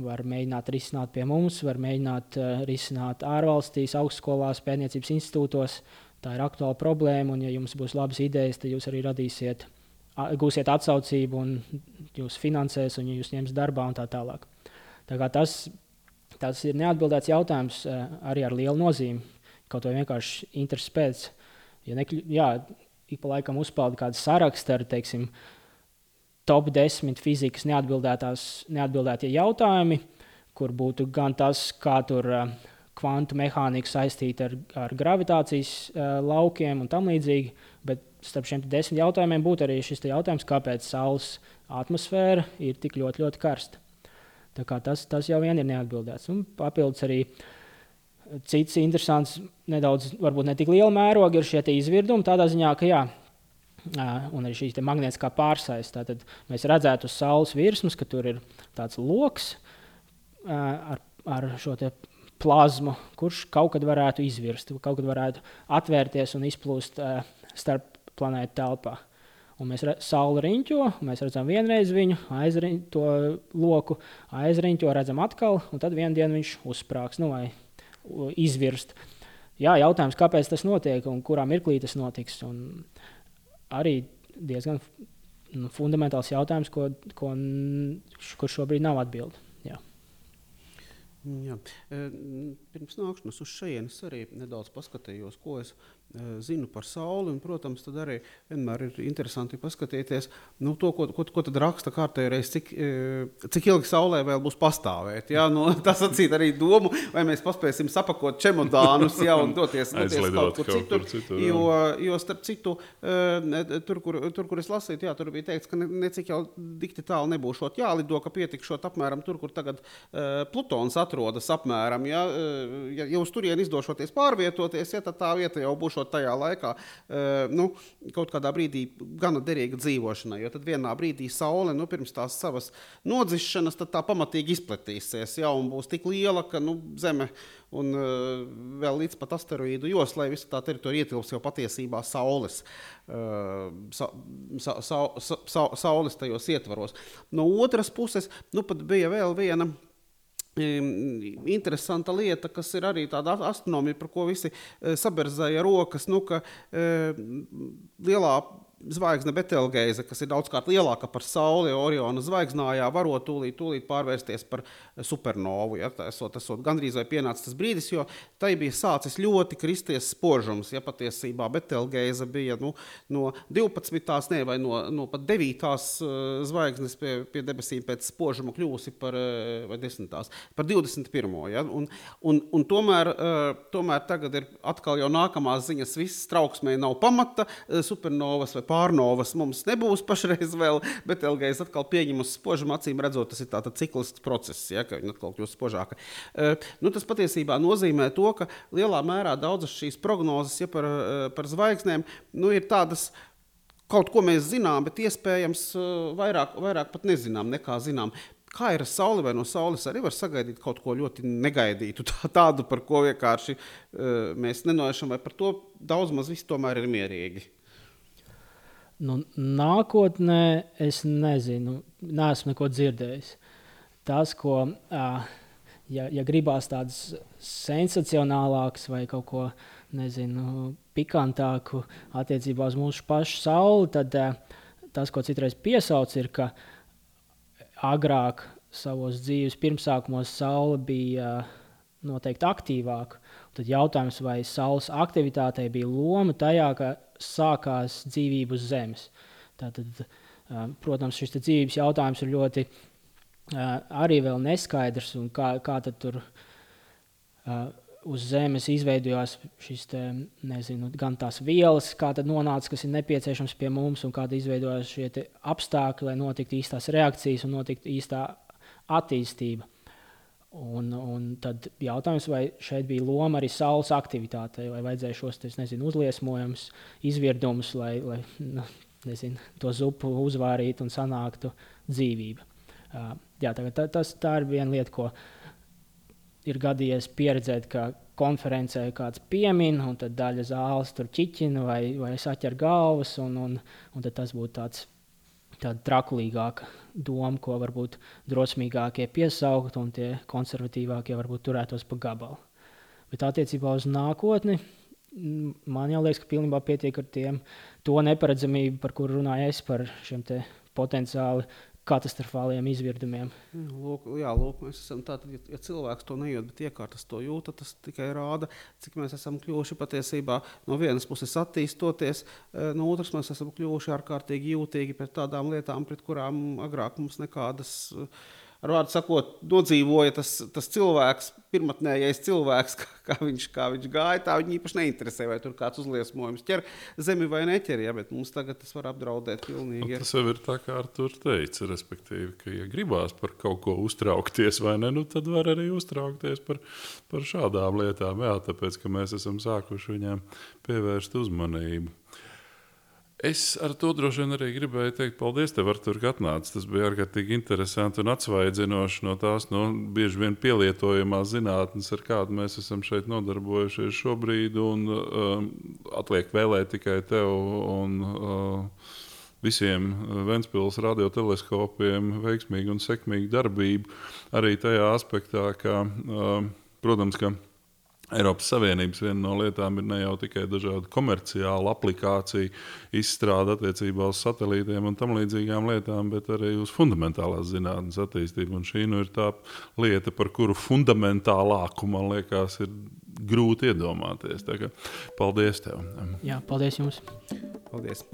Var mēģināt risināt pie mums, var mēģināt risināt ārvalstīs, augstskolās, pētniecības institūtos. Tā ir aktuāla problēma, un, ja jums būs labas idejas, tad jūs arī radīsiet, gūsiet atsaucību, un jūs finansēs, un jūs ņems darbā un tā tālāk. Tā kā tas, tas ir neatbildēts jautājums arī ar lielu nozīmi, kaut vai vienkārši intereses pēc. Ja nekļu, jā, ik pa laikam uzpeld kādu sarakstu ar, teiksim, top 10 fizikas neatbildētie jautājumi, kur būtu gan tas, kā tur uh, kvantu mehānika saistīta ar, ar gravitācijas uh, laukiem un tam līdzīgi. Bet starp šiem desmit jautājumiem būtu arī šis jautājums, kāpēc Saules atmosfēra ir tik ļoti, ļoti karsta. Tas, tas jau vien ir neatbildēts. Un papildus arī uh, Cits interesants, nedaudz, varbūt ne tik liela mēroga, ir šie izvirdumi. Tādā ziņā, ka jā, un arī šīs magnētiskā pārsaiste. Tad mēs redzētu uz saules virsmas, ka tur ir tāds lokus ar, ar šo plazmu, kurš kaut kad varētu izvirst, kaut kad varētu atvērties un izplūst starp planētu telpā. Un mēs saule riņķo, mēs redzam vienreiz viņu, aizriņ, to loku, aizriņķo, redzam atkal, un tad vienā dienā viņš uzsprāgs. Nu, vai izvirst. Jā, jautājums, kāpēc tas notiek un kurā mirklī tas notiks. Un arī diezgan nu, fundamentāls jautājums, ko, ko, kur šobrīd nav atbildība. Jā. Pirms nākšanas uz šejienes arī nedaudz paskatījos, ko es zinu par Sauli. Un, protams, tad arī vienmēr ir interesanti paskatīties nu, to, ko, ko, ko raksta kārtējais, cik, cik ilgi Saulē vēl būs pastāvēt. Jā, nu, *laughs* tas atsīt arī domu, vai mēs paspēsim sapakot čemodānus jā, un doties, doties kaut kur citur. citur jo, jo, starp citu, tur kur, tur, kur es lasīju, jā, tur bija teikts, ka necik ne jau dikti tālu nebūšot jālido, ka pietikšot apmēram tur, kur tagad uh, Plutons atrodas apmēram. Ja, ja, ja uz turieni izdošoties pārvietoties, ja, tad tā vieta jau būs tajā laikā nu, kaut kādā brīdī gana derīga dzīvošanai. Jo tad vienā brīdī saule nu, pirms tās savas nodzišanas tā pamatīgi izplatīsies ja, un būs tik liela, ka nu, Zeme un uh, vēl līdz pat asteroīdu joslai visa tā teritorija ietilps jau patiesībā saules, uh, sa, sa, sa, sa, sa, saules tajos ietvaros. No otras puses, nu, bija vēl viena interesanta lieta, kas ir arī tāda astronomija, par ko visi saberzēja rokas. Nu, ka, lielā zvaigzne Betelgeize, kas ir daudzkārt lielāka par Sauli, Oriona zvaigznājā, varot tūlīt, tūlīt pārvērsties par supernovu. Ja, tas ir gandrīz vai pienācis tas brīdis, jo tai bija sācis ļoti kristies spožums. Ja patiesībā Betelgeize bija nu, no 12. Ne, vai no, no pat 9. Uh, zvaigznes pie, pie debesīm pēc spožuma kļūsi par, uh, vai 10. par 21. Ja, un, un, un tomēr, tomēr tagad ir atkal jau nākamās ziņas, viss trauksmē nav pamata, supernovas vai pārnovas mums nebūs pašreiz vēl, bet LGS atkal pieņem uz spožumu acīm redzot, tas ir tāds ciklisks process, ja, ka viņa atkal kļūst spožāka. Uh, nu, tas patiesībā nozīmē to, ka lielā mērā daudzas šīs prognozes ja, par, uh, par zvaigznēm nu, ir tādas. Kaut ko mēs zinām, bet iespējams vairāk, vairāk pat nezinām nekā zinām. Kā ir ar Sauli, vai no Saules arī var sagaidīt kaut ko ļoti negaidītu, tā, tādu, par ko vienkārši uh, mēs nenojaušam, vai par to daudz maz viss tomēr ir mierīgi. Nu, nākotnē es nezinu, neesmu neko dzirdējis. Tas, ko, ja, ja gribās tādas sensacionālākas vai kaut ko nezinu, pikantāku attiecībā uz mūsu pašu sauli, tad tas, ko citreiz piesauc, ir, ka agrāk savos dzīves pirmsākumos saule bija noteikti aktīvāka. Tad jautājums, vai saules aktivitātei bija loma tajā, ka sākās dzīvība uz Zemes. Tātad, protams, šis dzīvības jautājums ir ļoti arī neskaidrs, un kā, kā tur uz Zemes izveidojās šis te, nezinu, gan tās vielas, kā tad nonāca, kas ir nepieciešams pie mums, un kāda izveidojās šie apstākļi, lai notiktu īstās reakcijas un notiktu īstā attīstība. Un, un tad jautājums, vai šeit bija loma arī saules aktivitātei, vai vajadzēja šos nezinu, uzliesmojumus, izvirdumus, lai, lai nu, nezinu, to zupu uzvārītu un sanāktu dzīvība. Uh, jā, tā, tā, tas, tā ir viena lieta, ko ir gadījies pieredzēt, ka konferencē kāds piemin, un tad daļa zāles tur ķiķina vai, vai saķer galvas, un, un, un tas būtu tāds tāda trakulīgāka doma, ko varbūt drosmīgākie piesaukt, un tie konservatīvākie varbūt turētos pa gabalu. Bet attiecībā uz nākotni man jau liekas, ka pilnībā pietiek ar tiem, to neparedzamību, par kuru runāju es, par šiem potenciāli katastrofāliem izvirdumiem. Lūk, jā, lūk, mēs esam tādi, ja, ja cilvēks to nejūt, bet iekārtas to jūt, tas tikai rāda, cik mēs esam kļuvuši patiesībā no vienas puses attīstoties, eh, no otras mēs esam kļuvuši ārkārtīgi jūtīgi pret tādām lietām, pret kurām agrāk mums nekādas. Uh, ar vārdu sakot, nodzīvoja tas, tas cilvēks, pirmotnējais cilvēks, *laughs* kā, kā, viņš, kā viņš gāja. Tā viņa īpaši neinteresē, vai tur kāds uzliesmojums ķer zemi vai neķer. Ja, bet mums tagad tas var apdraudēt pilnīgi. Nu, tas jau ir tā, kā ar to teica. Respektīvi, ka, ja gribās par kaut ko uztraukties, vai ne, nu, tad var arī uztraukties par, par šādām lietām. Jā, tāpēc, ka mēs esam sākuši viņām pievērst uzmanību. Es ar to droši vien arī gribēju teikt, paldies, tev, Artur, ka atnāci. Tas bija ārkārtīgi interesanti un atsvaidzinoši no tās no, bieži vien pielietojamās zinātnes, ar kādu mēs esam šeit nodarbojušies šobrīd. Un, um, atliek vēlēt tikai tev un uh, visiem Ventspils radioteleskopiem veiksmīgu un sekmīgu darbību arī tajā aspektā, ka, uh, protams, ka Eiropas Savienības viena no lietām ir ne jau tikai dažādu komerciālu aplikāciju izstrāde attiecībā uz satelītiem un tam līdzīgām lietām, bet arī uz fundamentālās zinātnes attīstību. Un šī nu ir tā lieta, par kuru fundamentālāku man liekas, ir grūti iedomāties. Paldies tev! Jā, paldies jums! Paldies!